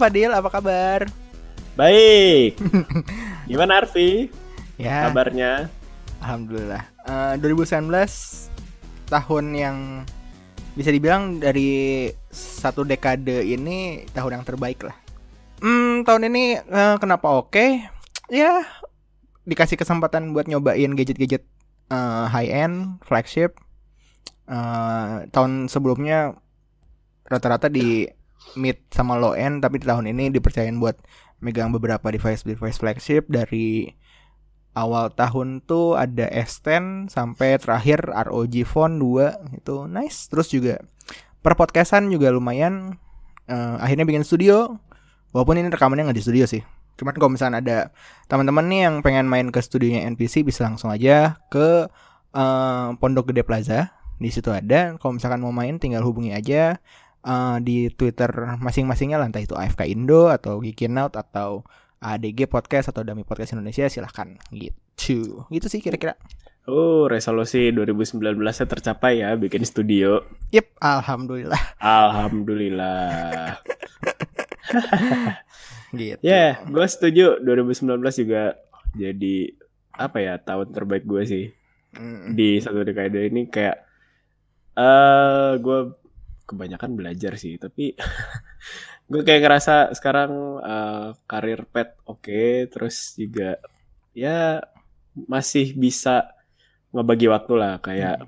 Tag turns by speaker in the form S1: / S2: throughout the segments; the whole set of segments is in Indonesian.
S1: Fadil, apa kabar?
S2: Baik. Gimana Arfi?
S1: Ya,
S2: Kabarnya?
S1: alhamdulillah. Eh, 2019 tahun yang bisa dibilang dari satu dekade ini tahun yang terbaik lah. Hmm, tahun ini eh, kenapa oke? Ya, dikasih kesempatan buat nyobain gadget-gadget eh, high end, flagship. Eh, tahun sebelumnya rata-rata di mid sama low end, tapi di tahun ini dipercayain buat megang beberapa device device flagship dari awal tahun tuh ada S10 sampai terakhir ROG Phone 2 itu nice. Terus juga per podcastan juga lumayan Eh, akhirnya bikin studio. Walaupun ini rekamannya nggak di studio sih. Cuman kalau misalnya ada teman-teman nih yang pengen main ke studionya NPC bisa langsung aja ke eh, Pondok Gede Plaza. Di situ ada. Kalau misalkan mau main tinggal hubungi aja eh, di Twitter masing-masingnya lah entah itu AFK Indo atau Geekinout atau ADG Podcast atau Dami Podcast Indonesia silahkan. Gitu. Gitu sih kira-kira.
S2: Oh, resolusi 2019 nya tercapai ya bikin studio.
S1: Yep, alhamdulillah.
S2: Alhamdulillah.
S1: gitu.
S2: Ya, gue setuju. 2019 juga jadi apa ya tahun terbaik gue sih.
S1: Mm,
S2: di satu dekade ini kayak eh gue kebanyakan belajar sih tapi gue kayak ngerasa sekarang eh, karir pet oke terus juga ya masih bisa ngebagi waktu lah kayak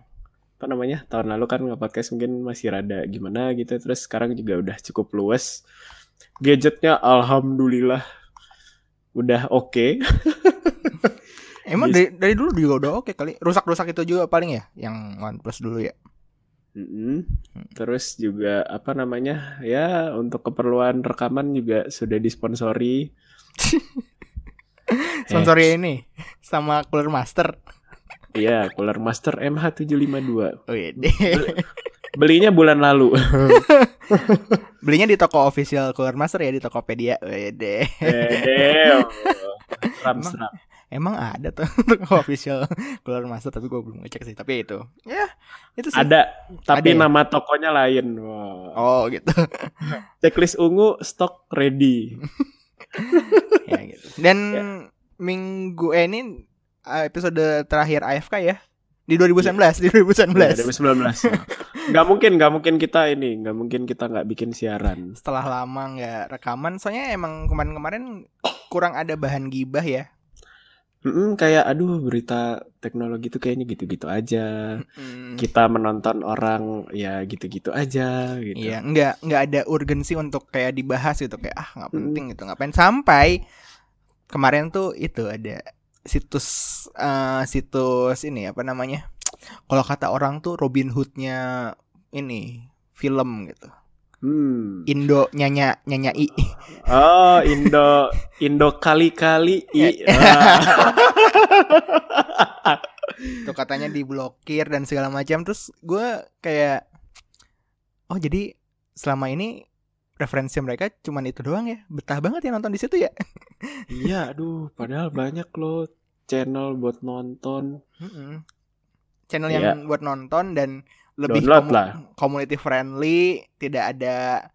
S2: apa namanya tahun lalu kan nge-podcast mungkin masih rada gimana gitu terus sekarang juga udah cukup luas gadgetnya alhamdulillah udah oke
S1: Emang
S2: Yes.
S1: dari, dari dulu juga udah oke kali. Rusak-rusak itu juga paling ya yang OnePlus dulu ya.
S2: Mm-mm. Terus juga apa namanya ya untuk keperluan rekaman juga sudah disponsori.
S1: Sponsornya ini sama Cooler Master.
S2: Iya, Cooler Master MH752.
S1: Oh iya deh.
S2: Belinya bulan lalu.
S1: Belinya di toko official Cooler Master ya di Tokopedia. Oh iya.
S2: Eh,
S1: Emang-
S2: seram.
S1: Emang ada tuh official Cooler Master tapi gue belum ngecek sih. Tapi itu. Ya, itu sih.
S2: Ada, tapi
S1: Ada ya?
S2: nama tokonya lain. Wah.
S1: Oh gitu.
S2: Checklist ungu stok ready.
S1: ya gitu. Dan
S2: Ya.
S1: minggu eh, ini eh, episode terakhir AFK ya. Di 2019, di 2019.
S2: Ya, 2019. Gak mungkin, gak mungkin kita ini, gak mungkin kita nggak bikin siaran.
S1: setelah lama nggak rekaman soalnya emang kemarin-kemarin kurang ada bahan gibah ya
S2: Mm-mm, kayak aduh berita teknologi tuh kayaknya gitu-gitu aja.
S1: Mm,
S2: kita menonton orang ya gitu-gitu aja gitu.
S1: iya nggak nggak ada urgensi untuk kayak dibahas gitu kayak ah nggak penting gitu ngapain sampai kemarin tuh itu ada situs eh, situs ini apa namanya? Kalau kata orang tuh Robin Hoodnya ini film gitu
S2: Hmm.
S1: Indo nyanya nyanyai
S2: Oh, Indo Indo kali-kali i. Ah.
S1: tuh katanya diblokir dan segala macam terus gue kayak oh jadi selama ini referensi mereka cuman itu doang ya betah banget ya nonton di situ ya
S2: Iya, aduh, padahal banyak loh channel buat nonton.
S1: Mm-mm. channel yang buat nonton dan lebih
S2: Download
S1: komu-
S2: lah.
S1: community friendly tidak ada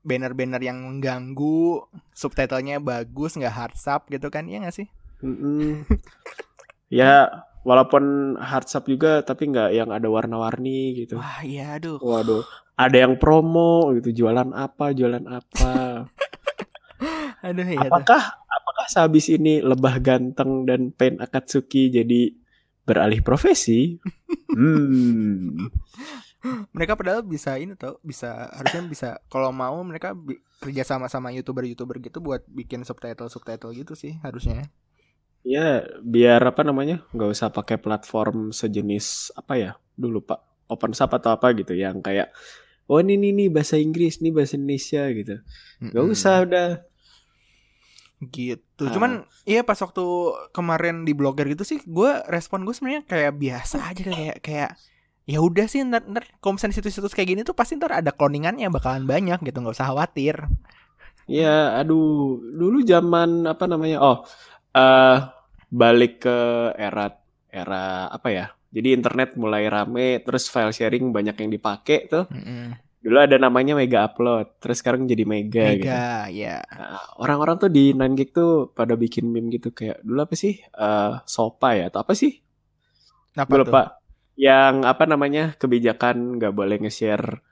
S1: banner-banner yang mengganggu subtitlenya bagus nggak hard sub gitu kan ya nggak sih
S2: Mm-mm. ya, walaupun hard sub juga tapi nggak yang ada warna-warni gitu.
S1: wah iya aduh
S2: Waduh, ada yang promo gitu, jualan apa, jualan apa.
S1: aduh iya tuh.
S2: apakah apakah sehabis ini lebah ganteng dan Pen Akatsuki jadi beralih profesi? hmm.
S1: mereka padahal bisa ini tau bisa harusnya bisa kalau mau mereka bi- kerja sama sama youtuber youtuber gitu buat bikin subtitle subtitle gitu sih harusnya
S2: Ya, biar apa namanya? nggak usah pakai platform sejenis apa ya? Dulu Pak, OpenSub atau apa gitu yang kayak oh ini nih nih bahasa Inggris, nih bahasa Indonesia gitu. Gak usah udah.
S1: Gitu
S2: Ah.
S1: cuman iya pas waktu kemarin di blogger gitu sih gue respon gue sebenarnya kayak biasa aja kayak kayak ya udah sih ntar, ntar kalau misalnya situs-situs kayak gini tuh pasti ntar ada cloningannya bakalan banyak gitu nggak usah khawatir
S2: Ya, aduh, dulu zaman apa namanya? Oh, eh balik ke era era apa ya? Jadi internet mulai rame, terus file sharing banyak yang dipakai tuh.
S1: Mm-mm.
S2: Dulu ada namanya Mega Upload, terus sekarang jadi Mega, gitu.
S1: Mega, ya.
S2: Nah, orang-orang tuh di 9gag tuh pada bikin meme gitu kayak dulu apa sih? Eh Sopa ya atau apa sih? Gue
S1: tuh?
S2: lupa. Yang apa namanya? kebijakan nggak boleh nge-share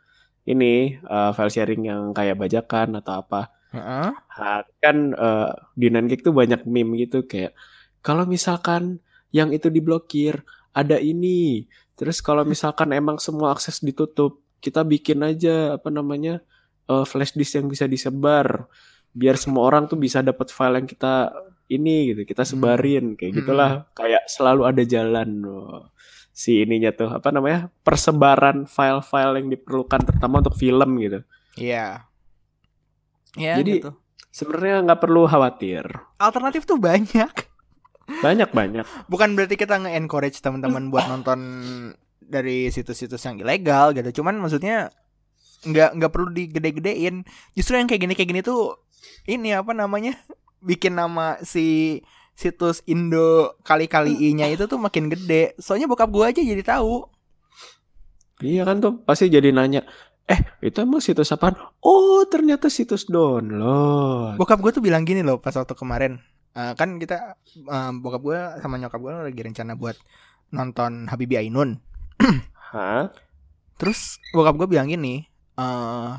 S2: ini eh, file sharing yang kayak bajakan atau apa.
S1: Heeh.
S2: Nah, kan eh, di 9gag tuh banyak meme gitu kayak kalau misalkan yang itu diblokir ada ini. Terus kalau misalkan emang semua akses ditutup, kita bikin aja apa namanya eh, flash disk yang bisa disebar biar semua orang tuh bisa dapat file yang kita ini gitu, kita sebarin kayak
S1: Hmm.
S2: gitulah. Kayak selalu ada jalan loh. Si ininya tuh apa namanya? persebaran file-file yang diperlukan terutama untuk film gitu.
S1: Iya. Ya,
S2: Jadi-
S1: gitu.
S2: Sebenarnya nggak perlu khawatir.
S1: alternatif tuh banyak.
S2: Banyak-banyak.
S1: Bukan berarti kita nge-encourage teman-teman buat nonton dari situs-situs yang ilegal gitu. Cuman maksudnya nggak nggak perlu digede-gedein. Justru yang kayak gini kayak gini tuh ini apa namanya? bikin nama si situs Indo kali-kali i-nya itu tuh makin gede. Soalnya bokap gua aja jadi tahu.
S2: Iya kan tuh pasti jadi nanya, eh itu emang situs apaan? Oh ternyata situs download.
S1: Bokap gua tuh bilang gini loh pas waktu kemarin. Eh, kan kita eh, bokap gua sama nyokap gua lagi rencana buat nonton Habibie Ainun.
S2: Hah?
S1: Terus bokap gue bilang gini, eh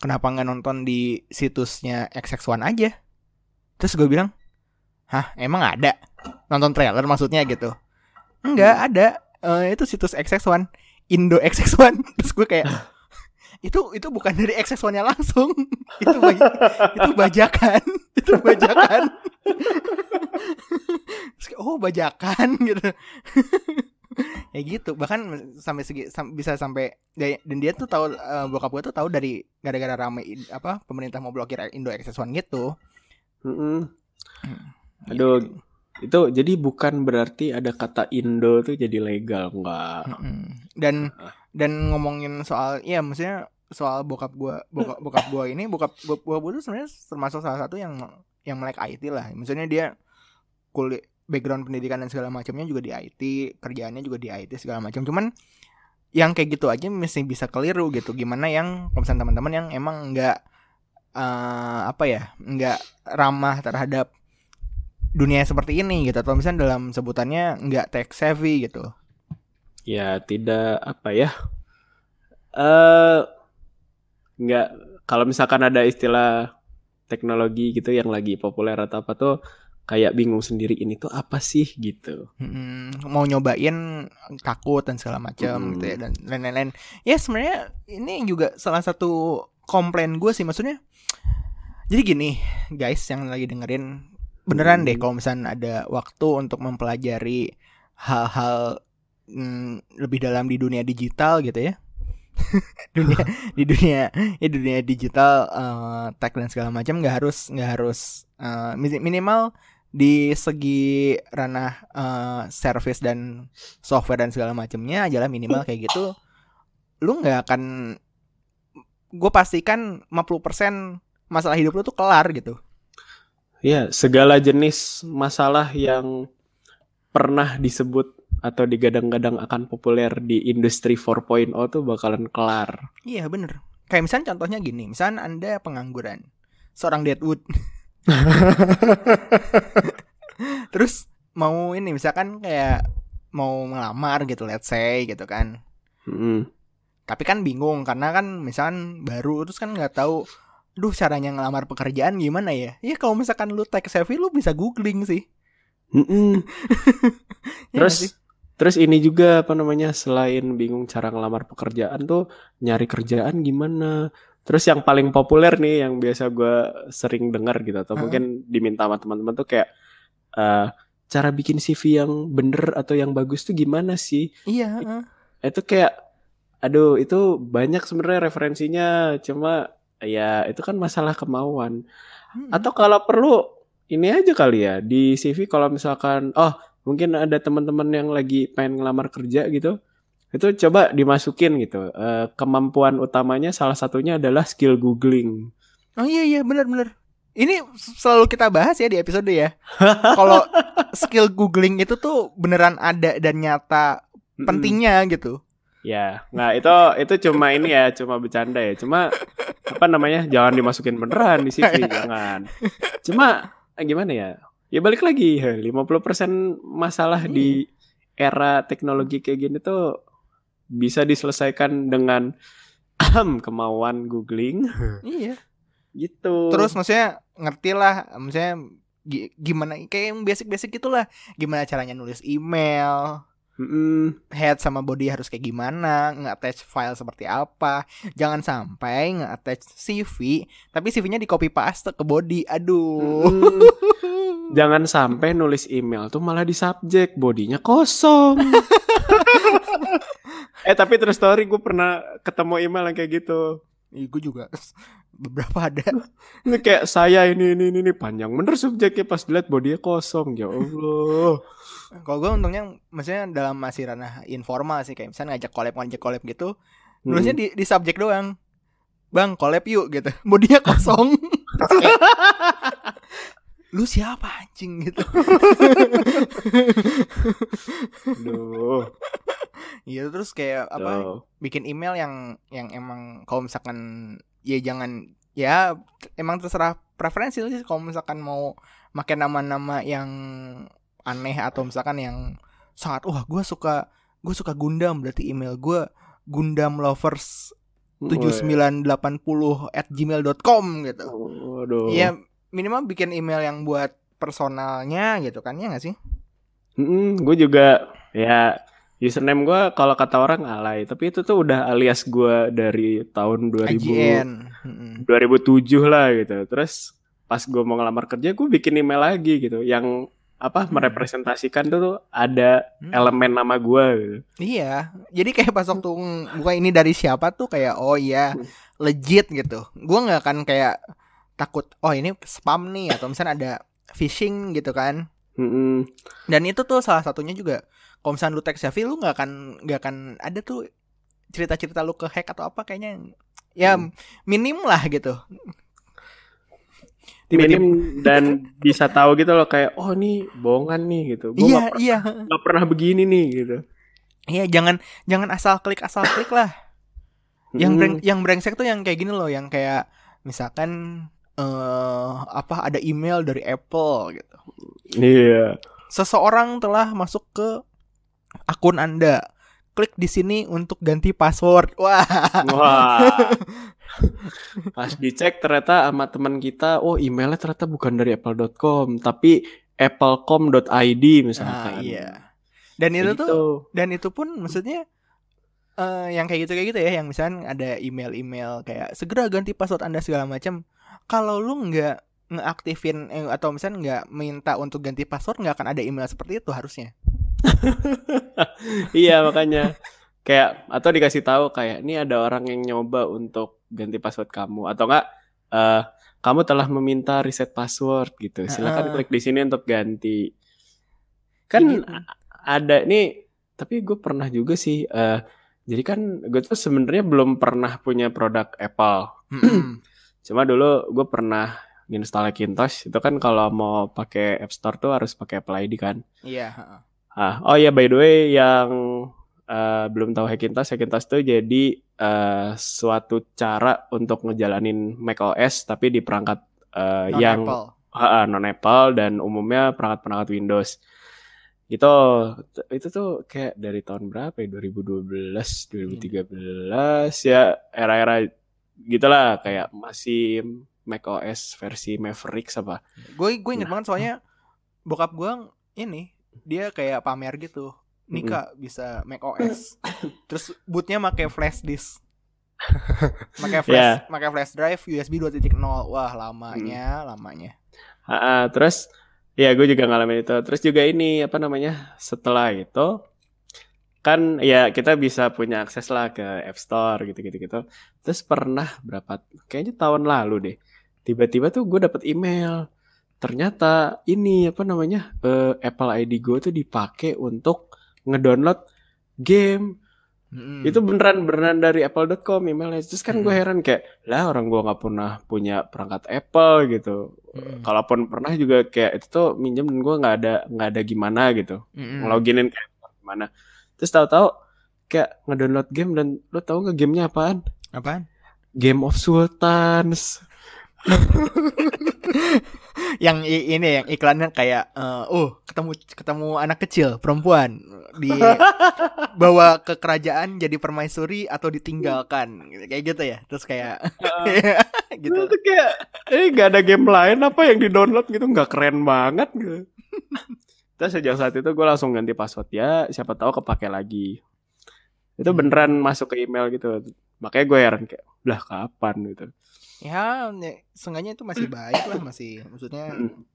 S1: kenapa nggak nonton di situsnya XX1 aja? Terus gue bilang, hah emang ada? Nonton trailer maksudnya gitu? Enggak ada, Eh, itu situs XX1, Indo XX1. Terus gue kayak, itu itu bukan dari XX1-nya langsung, itu ba- itu bajakan, itu bajakan. Oh bajakan gitu. ya gitu bahkan sampai segi sam- bisa sampai dan dia tuh tahu eh, bokap gue tuh tahu dari gara-gara rame apa pemerintah mau blokir Indo Access One gitu.
S2: Mm-mm. Aduh,
S1: Gitu.
S2: itu jadi bukan berarti ada kata Indo tuh jadi legal enggak?
S1: Mm-mm. Dan dan ngomongin soal iya maksudnya soal bokap gue bokap bokap gue ini bokap bokap gue tuh sebenarnya termasuk salah satu yang yang melek IT lah. Maksudnya dia kuliah background pendidikan dan segala macamnya juga di IT, kerjaannya juga di IT segala macam. Cuman yang kayak gitu aja mesti bisa keliru gitu. Gimana yang misalnya teman-teman yang emang nggak eh, apa ya, nggak ramah terhadap dunia seperti ini gitu atau misalnya dalam sebutannya nggak tech savvy gitu.
S2: Ya tidak apa ya? Eh nggak kalau misalkan ada istilah teknologi gitu yang lagi populer atau apa tuh kayak bingung sendiri ini tuh apa sih gitu.
S1: Mm, mau nyobain takut dan segala macam
S2: Mm.
S1: gitu ya dan lain-lain. Ya sebenarnya ini juga salah satu komplain gue sih maksudnya. Jadi gini guys yang lagi dengerin beneran deh
S2: Hmm.
S1: kalau misalnya ada waktu untuk mempelajari hal-hal mm, lebih dalam di dunia digital gitu ya. dunia di dunia ya dunia digital eh, tech dan segala macam nggak harus nggak harus mi- minimal di segi ranah eh, service dan software dan segala macamnya adalah minimal kayak gitu lu nggak akan gue pastikan 50% masalah hidup lu tuh kelar gitu.
S2: Ya, segala jenis masalah yang pernah disebut atau digadang-gadang akan populer di industri 4.0 tuh bakalan kelar.
S1: iya bener. Kayak misalnya contohnya gini misalnya anda pengangguran seorang Deadwood terus mau ini misalkan kayak mau melamar gitu let's say gitu kan
S2: Mm-mm.
S1: tapi kan bingung karena kan misalkan baru terus kan nggak tahu duh caranya ngelamar pekerjaan gimana ya ya kalau misalkan lu tech savvy lu bisa googling sih
S2: Mm-mm.
S1: Ya nggak
S2: Terus
S1: sih?
S2: Terus ini juga apa namanya selain bingung cara ngelamar pekerjaan tuh nyari kerjaan gimana? Terus yang paling populer nih yang biasa gua sering dengar gitu atau
S1: Heeh.
S2: mungkin diminta sama teman-teman tuh kayak eh, cara bikin CV yang bener atau yang bagus tuh gimana sih?
S1: iya heeh.
S2: Itu kayak aduh itu banyak sebenarnya referensinya cuma ya itu kan masalah kemauan.
S1: Mm-mm.
S2: Atau kalau perlu ini aja kali ya di CV kalau misalkan oh mungkin ada teman-teman yang lagi pengen ngelamar kerja gitu itu coba dimasukin gitu Eh, kemampuan utamanya salah satunya adalah skill googling
S1: oh iya iya benar benar ini selalu kita bahas ya di episode ya kalau skill googling itu tuh beneran ada dan nyata pentingnya gitu
S2: Ya, nggak itu itu cuma ini ya, cuma bercanda ya. Cuma apa namanya? Jangan dimasukin beneran di CV, jangan. Cuma eh, gimana ya? Ya balik lagi, 50% masalah di era teknologi kayak gini tuh bisa diselesaikan dengan kemauan googling
S1: Iya.
S2: gitu.
S1: Terus maksudnya ngerti lah, maksudnya gi- gimana kayak yang basic-basic gitulah. Gimana caranya nulis email,
S2: Mm-mm.
S1: head sama body harus kayak gimana, nge-attach file seperti apa. Jangan sampai nge-attach CV, tapi CV-nya di copy paste ke body. Aduh.
S2: Mm. Jangan sampai nulis email tuh malah di subjek, bodinya kosong. eh tapi terus story gue pernah ketemu email yang kayak gitu.
S1: Ih, gue juga beberapa ada.
S2: Ini kayak saya ini ini ini, ini. panjang bener subjeknya pas dilihat bodinya kosong ya Allah.
S1: Kalau gue untungnya maksudnya dalam masih ranah informal sih kayak misalnya ngajak collab ngajak collab gitu,
S2: Hmm.
S1: nulisnya di di subjek doang. Bang, collab yuk gitu. Bodinya kosong. Lu siapa anjing gitu.
S2: Aduh.
S1: Iya terus kayak apa
S2: Tuh.
S1: bikin email yang yang emang kalau misalkan ya jangan ya emang terserah preferensi sih kalau misalkan mau pakai nama-nama yang aneh atau misalkan yang sangat wah gue suka gue suka Gundam berarti email gue Gundam lovers 7980 at gmail.com gitu
S2: Waduh.
S1: Iya minimal bikin email yang buat personalnya gitu kan ya nggak sih
S2: gue juga ya username gue kalau kata orang alay, tapi itu tuh udah alias gue dari tahun 2000
S1: IGN Mm-mm.
S2: 2007 lah gitu. Terus pas gue mau ngelamar kerja gue bikin email lagi gitu yang apa
S1: Hmm.
S2: merepresentasikan tuh, tuh ada
S1: Hmm.
S2: elemen nama gue gitu.
S1: Iya, jadi kayak pas waktu buka ini dari siapa tuh kayak oh iya legit gitu. Gua nggak akan kayak takut oh ini spam nih atau misalnya ada phishing gitu kan.
S2: Mm-mm.
S1: Dan itu tuh salah satunya juga kalau misalnya lu tag CV lu nggak akan nggak akan ada tuh cerita-cerita lu ke hack atau apa kayaknya ya
S2: Hmm.
S1: minim lah gitu.
S2: Minim dan bisa tahu gitu loh kayak oh nih bohongan nih gitu. Gue
S1: Iya
S2: gak,
S1: iya
S2: gak pernah begini nih gitu.
S1: iya jangan jangan asal klik asal klik lah. Yang breng, yang brengsek tuh yang kayak gini loh, yang kayak misalkan eh apa ada email dari Apple gitu.
S2: Iya.
S1: Seseorang telah masuk ke akun Anda. Klik di sini untuk ganti password. Wah.
S2: Wah. Pas dicek ternyata sama teman kita, oh emailnya ternyata bukan dari apple.com, tapi applecom.id misalkan.
S1: Nah, iya. Dan itu tuh
S2: gitu.
S1: dan itu pun maksudnya eh yang kayak gitu kayak gitu ya, yang misalnya ada email-email kayak segera ganti password Anda segala macam. Kalau lu nggak ngeaktifin eh, atau misalnya nggak minta untuk ganti password nggak akan ada email seperti itu harusnya.
S2: iya makanya kayak atau dikasih tahu kayak ini ada orang yang nyoba untuk ganti password kamu atau enggak eh kamu telah meminta reset password gitu. Silakan
S1: Ah.
S2: klik di sini untuk ganti. Kan a- ada nih tapi gue pernah juga sih eh jadi kan gue tuh sebenarnya belum pernah punya produk Apple. Cuma dulu gue pernah install Macintosh itu kan kalau mau pakai App Store tuh harus pakai Apple ID kan.
S1: Iya. heeh.
S2: Ah, oh ya by the way yang eh, belum tahu Hackintosh, Hackintosh itu jadi eh, suatu cara untuk ngejalanin macOS tapi di perangkat eh, yang
S1: Non-Apple.
S2: non Apple dan umumnya perangkat-perangkat Windows. Gitu. Itu tuh kayak dari tahun berapa ya? 2012, 2013 ya era-era gitulah kayak masih macOS versi Mavericks apa.
S1: Gue gue inget
S2: Nah.
S1: banget soalnya bokap gue ini dia kayak pamer gitu. Nika bisa Mac OS. Terus bootnya pakai flash disk. Pakai flash,
S2: Ya.
S1: pakai flash drive USB 2.0. Wah, lamanya, lamanya.
S2: Ah, ah, terus ya gue juga ngalamin itu. Terus juga ini apa namanya? Setelah itu kan ya kita bisa punya akses lah ke App Store gitu-gitu gitu. Terus pernah berapa kayaknya tahun lalu deh. Tiba-tiba tuh gue dapet email. Ternyata ini apa namanya? eh, Apple ID gue tuh dipakai untuk ngedownload game.
S1: Mm-mm.
S2: Itu beneran beneran dari apple.com emailnya. Terus kan gue
S1: Hmm.
S2: heran kayak, lah orang gue nggak pernah punya perangkat Apple gitu.
S1: Mm-mm.
S2: Kalaupun pernah juga kayak itu tuh minjem dan gue nggak ada nggak ada gimana gitu.
S1: Mm-mm.
S2: Ngeloginin kayak gimana. Terus tahu-tahu kayak ngedownload game dan lo tau nggak gamenya apaan?
S1: Apaan?
S2: Game of Sultans.
S1: yang ini yang iklannya kayak eh, oh ketemu ketemu anak kecil perempuan di bawa ke kerajaan jadi permaisuri atau ditinggalkan kayak gitu ya terus kayak gitu
S2: Itu kayak eh nggak ada game lain apa yang di download gitu nggak keren banget gitu. Terus sejak saat itu gue langsung ganti password ya siapa tahu kepake lagi. Itu
S1: Hmm.
S2: beneran masuk ke email gitu. Makanya gue heran kayak lah kapan gitu.
S1: Ya ne- seenggaknya itu masih baik lah masih maksudnya
S2: Mm.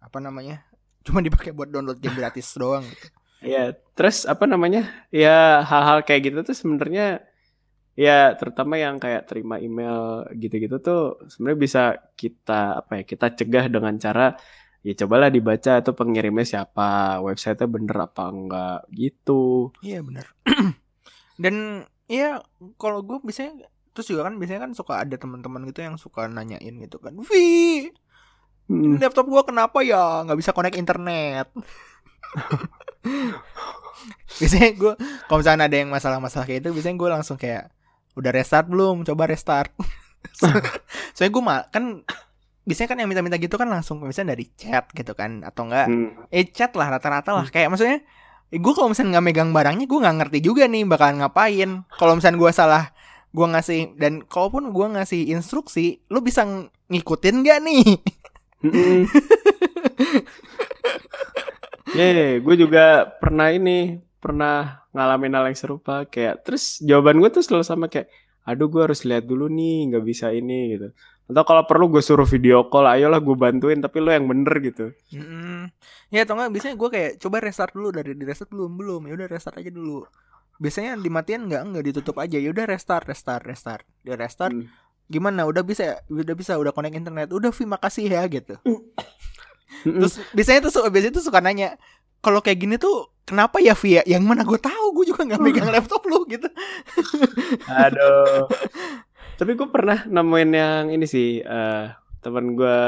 S1: apa namanya cuma dipakai buat download game gratis doang gitu.
S2: Ya, terus apa namanya? Ya hal-hal kayak gitu tuh sebenarnya ya terutama yang kayak terima email gitu-gitu tuh sebenarnya bisa kita apa ya? Kita cegah dengan cara ya cobalah dibaca tuh pengirimnya siapa, websitenya bener apa enggak gitu.
S1: Iya benar. Dan iya kalau gue biasanya terus juga kan biasanya kan suka ada teman-teman gitu yang suka nanyain gitu kan, Vi,
S2: Hmm.
S1: laptop gua kenapa ya nggak bisa connect internet? biasanya gue kalau misalnya ada yang masalah-masalah kayak itu, biasanya gue langsung kayak udah restart belum? Coba restart. Soalnya gue mal kan biasanya kan yang minta-minta gitu kan langsung misalnya dari chat gitu kan atau enggak
S2: Hmm.
S1: eh chat lah rata-rata lah kayak maksudnya gue kalau misalnya nggak megang barangnya gue nggak ngerti juga nih bakalan ngapain kalau misalnya gue salah gue ngasih dan kalaupun gue ngasih instruksi lu bisa ng- ngikutin gak nih
S2: Mm-mm. Ye, gue juga pernah ini, pernah ngalamin hal yang serupa kayak terus jawaban gue tuh selalu sama kayak aduh gue harus lihat dulu nih nggak bisa ini gitu atau kalau perlu gue suruh video call ayolah gue bantuin tapi lo yang bener gitu
S1: Mm-mm. ya atau nggak biasanya gue kayak coba restart dulu dari di restart belum belum ya udah restart aja dulu biasanya dimatiin nggak nggak ditutup aja ya udah restart restart restart dia restart
S2: Hmm.
S1: gimana udah bisa udah bisa udah connect internet udah Vi makasih ya gitu
S2: Mm-mm.
S1: Terus biasanya tuh biasanya tuh suka nanya kalau kayak gini tuh kenapa ya Via? Yang mana gue tahu gue juga nggak megang laptop lu gitu.
S2: Aduh. Tapi gue pernah nemuin yang ini sih eh teman gue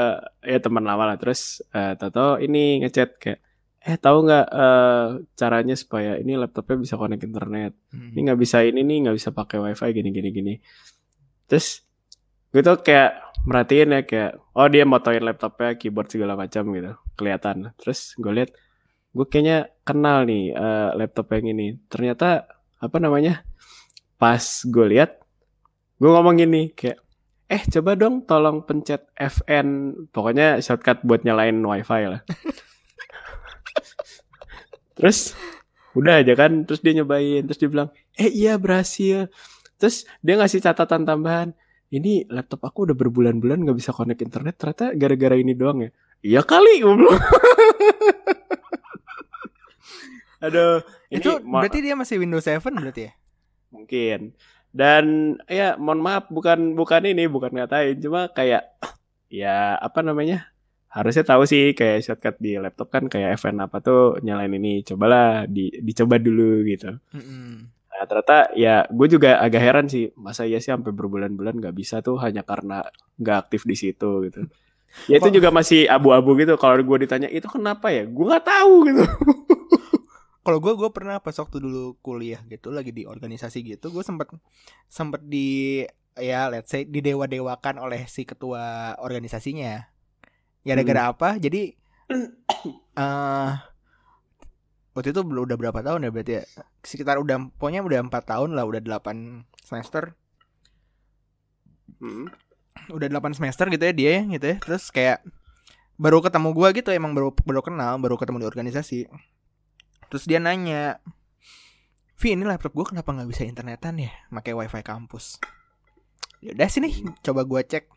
S2: ya teman lama lah terus eh Toto ini ngechat kayak eh tahu nggak eh caranya supaya ini laptopnya bisa connect internet. Ini nggak bisa ini nih nggak bisa pakai wifi gini gini gini. Terus gue tuh kayak merhatiin ya kayak oh dia motoin laptopnya keyboard segala macam gitu kelihatan. Terus gue lihat gue kayaknya kenal nih eh, laptop yang ini. Ternyata apa namanya pas gue lihat gue ngomong gini kayak eh coba dong tolong pencet FN pokoknya shortcut buat nyalain wifi lah terus udah aja kan terus dia nyobain terus dia bilang eh iya berhasil. Terus dia ngasih catatan tambahan ini laptop aku udah berbulan-bulan nggak bisa connect internet ternyata gara-gara ini doang ya? Iya kali bilang. Aduh ini
S1: Itu berarti dia masih Windows 7 berarti ya?
S2: mungkin. Dan ya mohon maaf bukan bukan ini bukan ngatain cuma kayak ya apa namanya harusnya tahu sih kayak shortcut di laptop kan kayak FN apa tuh nyalain ini cobalah di dicoba dulu gitu.
S1: Mm-mm.
S2: nah ternyata ya gue juga agak heran sih masa iya sih sampai berbulan-bulan nggak bisa tuh hanya karena nggak aktif di situ gitu. Ya itu juga masih abu-abu gitu kalau gue ditanya itu kenapa ya? Gue nggak tahu gitu.
S1: Kalau gue gue pernah pas waktu dulu kuliah gitu lagi di organisasi gitu gue sempet sempet di ya let's say didewa-dewakan oleh si ketua organisasinya. Ya gara-gara apa? Jadi eh waktu itu belum udah berapa tahun ya berarti ya? Sekitar udah pokoknya udah empat tahun lah udah 8 semester.
S2: Hmm.
S1: udah 8 semester gitu ya dia ya, gitu ya. Terus kayak baru ketemu gua gitu emang baru baru kenal baru ketemu di organisasi. Terus dia nanya Vi ini laptop gua kenapa nggak bisa internetan ya? Pakai wifi kampus. Ya udah sini coba gua cek.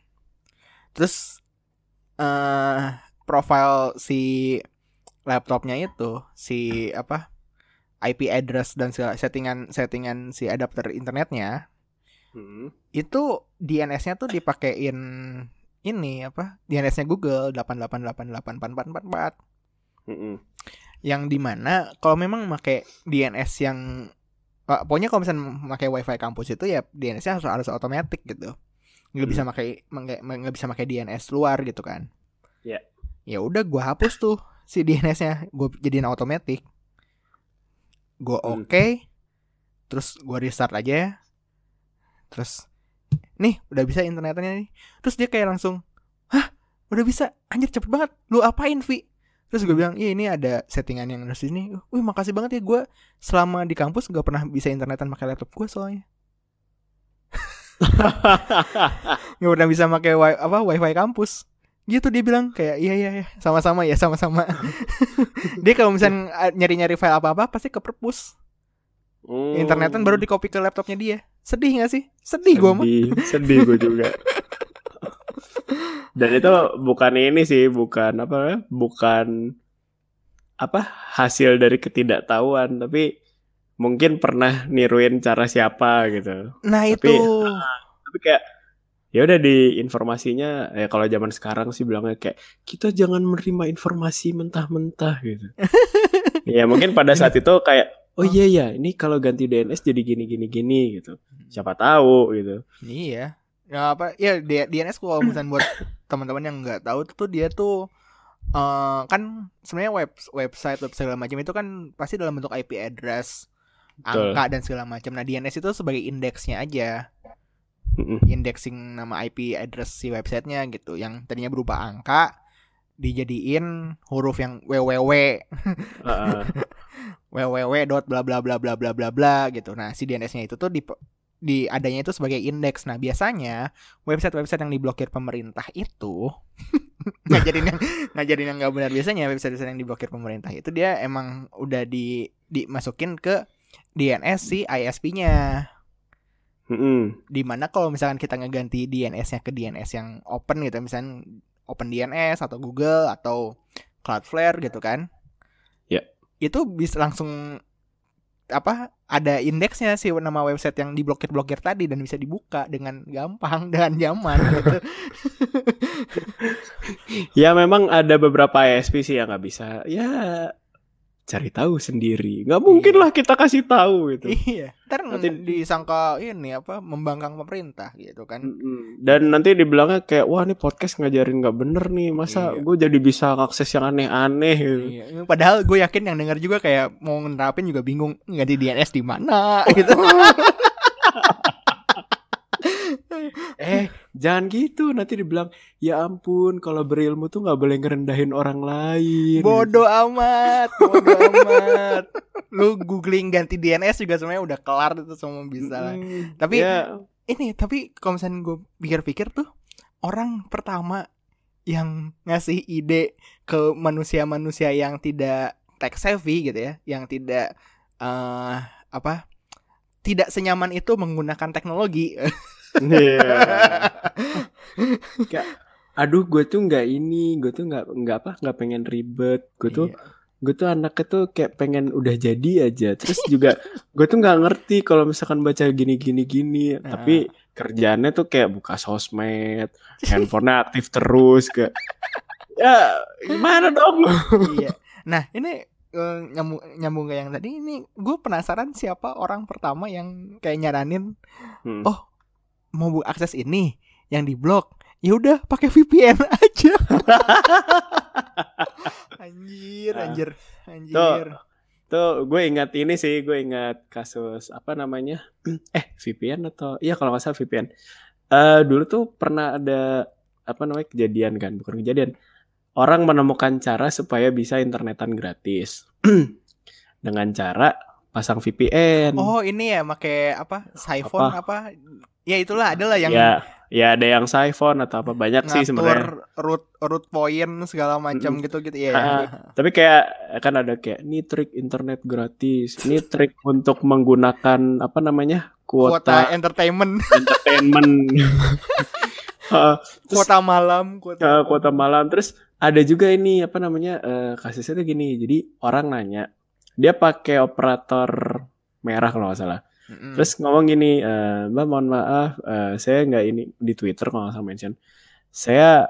S1: Terus eh profile si laptopnya itu si apa IP address dan segala settingan settingan si adapter internetnya
S2: Hmm.
S1: itu DNS-nya tuh dipakein ini apa DNS-nya Google 888844444
S2: Hmm.
S1: yang di mana kalau memang pakai DNS yang ah, pokoknya kalau misalnya pakai WiFi kampus itu ya DNS-nya harus harus otomatis gitu nggak bisa pakai nggak bisa pakai DNS luar gitu kan.
S2: Iya.
S1: ya udah gua hapus tuh si DNS-nya gue jadiin otomatis gue
S2: Hmm.
S1: oke terus gue restart aja. Ya terus nih udah bisa internetnya nih. Terus dia kayak langsung hah? Udah bisa? Anjir cepet banget. Lu apain Vi? Terus gue bilang iya ini ada settingan yang harus ini wih makasih banget ya gue selama di kampus gak pernah bisa internetan pakai laptop gue soalnya nggak pernah bisa pakai wi apa wifi kampus. Gitu dia bilang kayak iya iya iya sama-sama ya sama-sama. Dia kalau misalnya eh, nyari-nyari file apa-apa pasti ke perpus.
S2: Hmm.
S1: internetan baru di copy ke laptopnya dia. Sedih gak sih? Sedih gue mah.
S2: Sedih, sedih gue juga. Dan itu bukan ini sih, bukan apa ya, bukan apa hasil dari ketidaktahuan, tapi mungkin pernah niruin cara siapa gitu.
S1: nah
S2: Tapi-
S1: itu
S2: Tapi kayak ya udah di informasinya ya kalau zaman sekarang sih bilangnya kayak kita jangan menerima informasi mentah-mentah gitu. ya mungkin pada saat itu kayak oh iya ya ini kalau ganti DNS jadi gini gini gini gitu. Siapa tahu gitu.
S1: Iya. Ya apa? Ya DNS kalau misalnya buat teman-teman yang nggak tahu tuh dia tuh eh kan sebenarnya web website website segala macam itu kan pasti dalam bentuk IP address,
S2: Betul.
S1: angka dan segala macam. Nah, DNS itu sebagai indeksnya aja, indexing nama IP address si websitenya gitu. Yang tadinya berupa angka dijadiin huruf yang www
S2: Heeh.
S1: www dot bla bla bla bla bla bla bla gitu. Nah, si DNS-nya itu tuh di di adanya itu sebagai indeks. Nah, biasanya website-website yang diblokir pemerintah itu ngajarin yang ngajarin yang nggak benar biasanya website-website yang diblokir pemerintah itu dia emang udah di dimasukin ke DNS si ISP-nya.
S2: Mm-mm.
S1: Di mana kalau misalkan kita ngeganti DNS-nya ke DNS yang open gitu, misalnya Open DNS atau Google atau Cloudflare gitu kan.
S2: Ya.
S1: Itu bisa langsung apa ada indeksnya sih nama website yang diblokir-blokir tadi dan bisa dibuka dengan gampang dengan nyaman gitu.
S2: Ya memang ada beberapa ISP sih yang nggak bisa. Ya cari tahu sendiri. Nggak mungkin
S1: Iya.
S2: lah kita kasih tahu gitu.
S1: iya. Ntar
S2: Nanti-
S1: disangka ini apa membangkang pemerintah gitu kan.
S2: Dan nanti dibilangnya kayak wah ini podcast ngajarin nggak bener nih. Masa
S1: Iya.
S2: gue jadi bisa ngakses yang aneh-aneh gitu.
S1: Iya, padahal gue yakin yang denger juga kayak mau nerapin juga bingung nggak di DNS di mana gitu.
S2: Eh jangan gitu. Nanti dibilang ya ampun kalau berilmu tuh nggak boleh ngerendahin orang lain.
S1: bodoh amat, bodoh amat. Lu googling ganti DNS juga sebenarnya udah kelar itu semua bisa lah.
S2: Mm-mm.
S1: Tapi
S2: ya,
S1: ini tapi kalau misalnya gue pikir-pikir tuh orang pertama yang ngasih ide ke manusia-manusia yang tidak tech savvy gitu ya, yang tidak eh apa tidak senyaman itu menggunakan teknologi.
S2: Iya. Kayak, aduh gue tuh nggak ini, gue tuh nggak nggak apa nggak pengen ribet, gue tuh
S1: Iya.
S2: gue tuh anaknya tuh kayak pengen udah jadi aja. Terus juga gue tuh nggak ngerti kalau misalkan baca gini gini gini,
S1: Nah.
S2: tapi kerjaannya tuh kayak buka sosmed, handphonenya aktif terus kayak ya gimana dong?
S1: iya. Nah ini eh, nyambung nyambung ke yang tadi ini gue penasaran siapa orang pertama yang kayak nyaranin
S2: Hmm.
S1: Oh, mau bu- akses ini yang diblok ya udah pakai VPN aja. anjir,
S2: Ah.
S1: anjir, anjir.
S2: Tuh gue ingat ini sih, gue ingat kasus apa namanya? Eh VPN atau iya kalau nggak salah VPN. Eh dulu tuh pernah ada apa namanya kejadian kan, bukan kejadian. Orang menemukan cara supaya bisa internetan gratis dengan cara pasang VPN.
S1: Oh ini ya make apa? Siphon apa? Ya itulah adalah yang
S2: ya, ya ada yang siphon atau apa banyak sih sebenarnya.
S1: root root point segala macam
S2: Mm-mm.
S1: gitu gitu ya.
S2: Ah, Tapi kayak kan ada kayak ini trik internet gratis, ini trik untuk menggunakan apa namanya
S1: kuota
S2: kuota
S1: entertainment,
S2: entertainment. Ah, terus,
S1: kuota malam, kuota
S2: eh, kuota malam. Terus ada juga ini apa namanya eh, kasusnya tuh gini. Jadi orang nanya, dia pakai operator merah kalau nggak salah.
S1: Mm-mm.
S2: Terus ngomong gini, eh, Mbak mohon maaf, eh, saya nggak ini di Twitter kalau nggak salah mention. Saya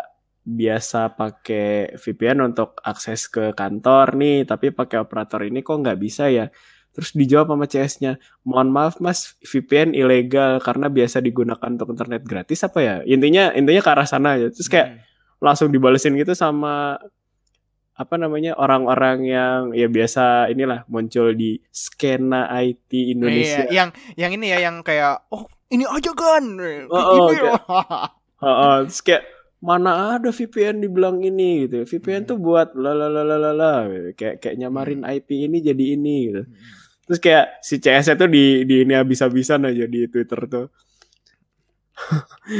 S2: biasa pakai VPN untuk akses ke kantor nih, tapi pakai operator ini kok nggak bisa ya? Terus dijawab sama CS-nya, mohon maaf mas, VPN ilegal karena biasa digunakan untuk internet gratis apa ya? Intinya intinya ke arah sana aja. Terus kayak
S1: Mm.
S2: langsung dibalesin gitu sama apa namanya orang-orang yang ya biasa inilah muncul di skena IT Indonesia.
S1: Iya, yang yang ini ya yang kayak oh ini aja kan.
S2: Oh, oh,
S1: ini.
S2: kayak- Heeh, terus kayak mana ada VPN dibilang ini gitu. VPN
S1: Hmm.
S2: tuh buat lalalala gitu. kayak kayak nyamarin IP ini jadi ini gitu. Terus kayak si CS tuh di di ini habis-habisan aja di Twitter tuh.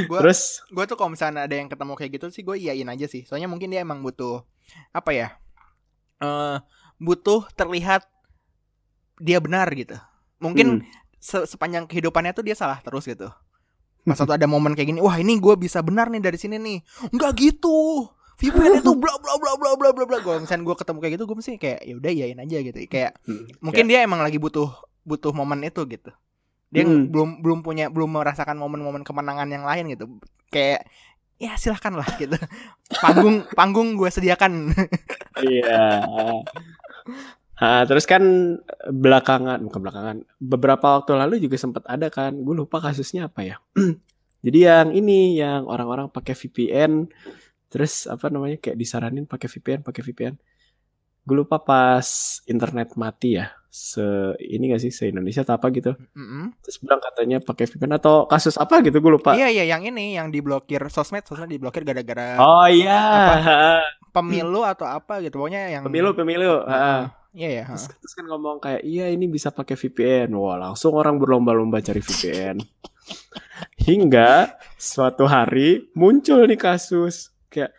S1: Gua-
S2: Terus
S1: gue tuh kalau misalnya ada yang ketemu kayak gitu sih gue iyain aja sih soalnya mungkin dia emang butuh apa ya eh butuh terlihat dia benar gitu. Mungkin
S2: hmm,
S1: se- sepanjang kehidupannya tuh dia salah terus gitu. Pas waktu ada momen kayak gini wah ini gue bisa benar nih dari sini nih. Nggak gitu. VPN itu bla bla bla bla bla bla bla. Kalau misalnya gue ketemu kayak gitu gue mesti kayak ya udah iyain aja gitu. Kayak
S2: hmm,
S1: mungkin dia emang lagi butuh butuh momen itu gitu. Dia
S2: Hmm.
S1: belum belum punya belum merasakan momen-momen kemenangan yang lain gitu. Kayak ya silahkan lah gitu panggung panggung gue sediakan
S2: Iya. Ah, terus kan belakangan, bukan belakangan, beberapa waktu lalu juga sempat ada kan, gue lupa kasusnya apa ya. Jadi yang ini, yang orang-orang pakai VPN, terus apa namanya kayak disaranin pakai VPN, pakai VPN. Gue lupa pas internet mati ya, se ini gak sih se Indonesia atau apa gitu.
S1: Mm-mm.
S2: Terus bilang katanya pakai VPN atau kasus apa gitu, gue lupa.
S1: iya iya yang ini yang diblokir sosmed sosmed diblokir gara-gara
S2: Oh iya,
S1: pemilu atau apa gitu pokoknya yang
S2: pemilu pemilu.
S1: Heeh.
S2: Ah.
S1: iya ya
S2: Terus, terus kan ngomong kayak iya ini bisa pakai VPN. Wah langsung orang berlomba-lomba cari VPN. Hingga suatu hari muncul nih kasus kayak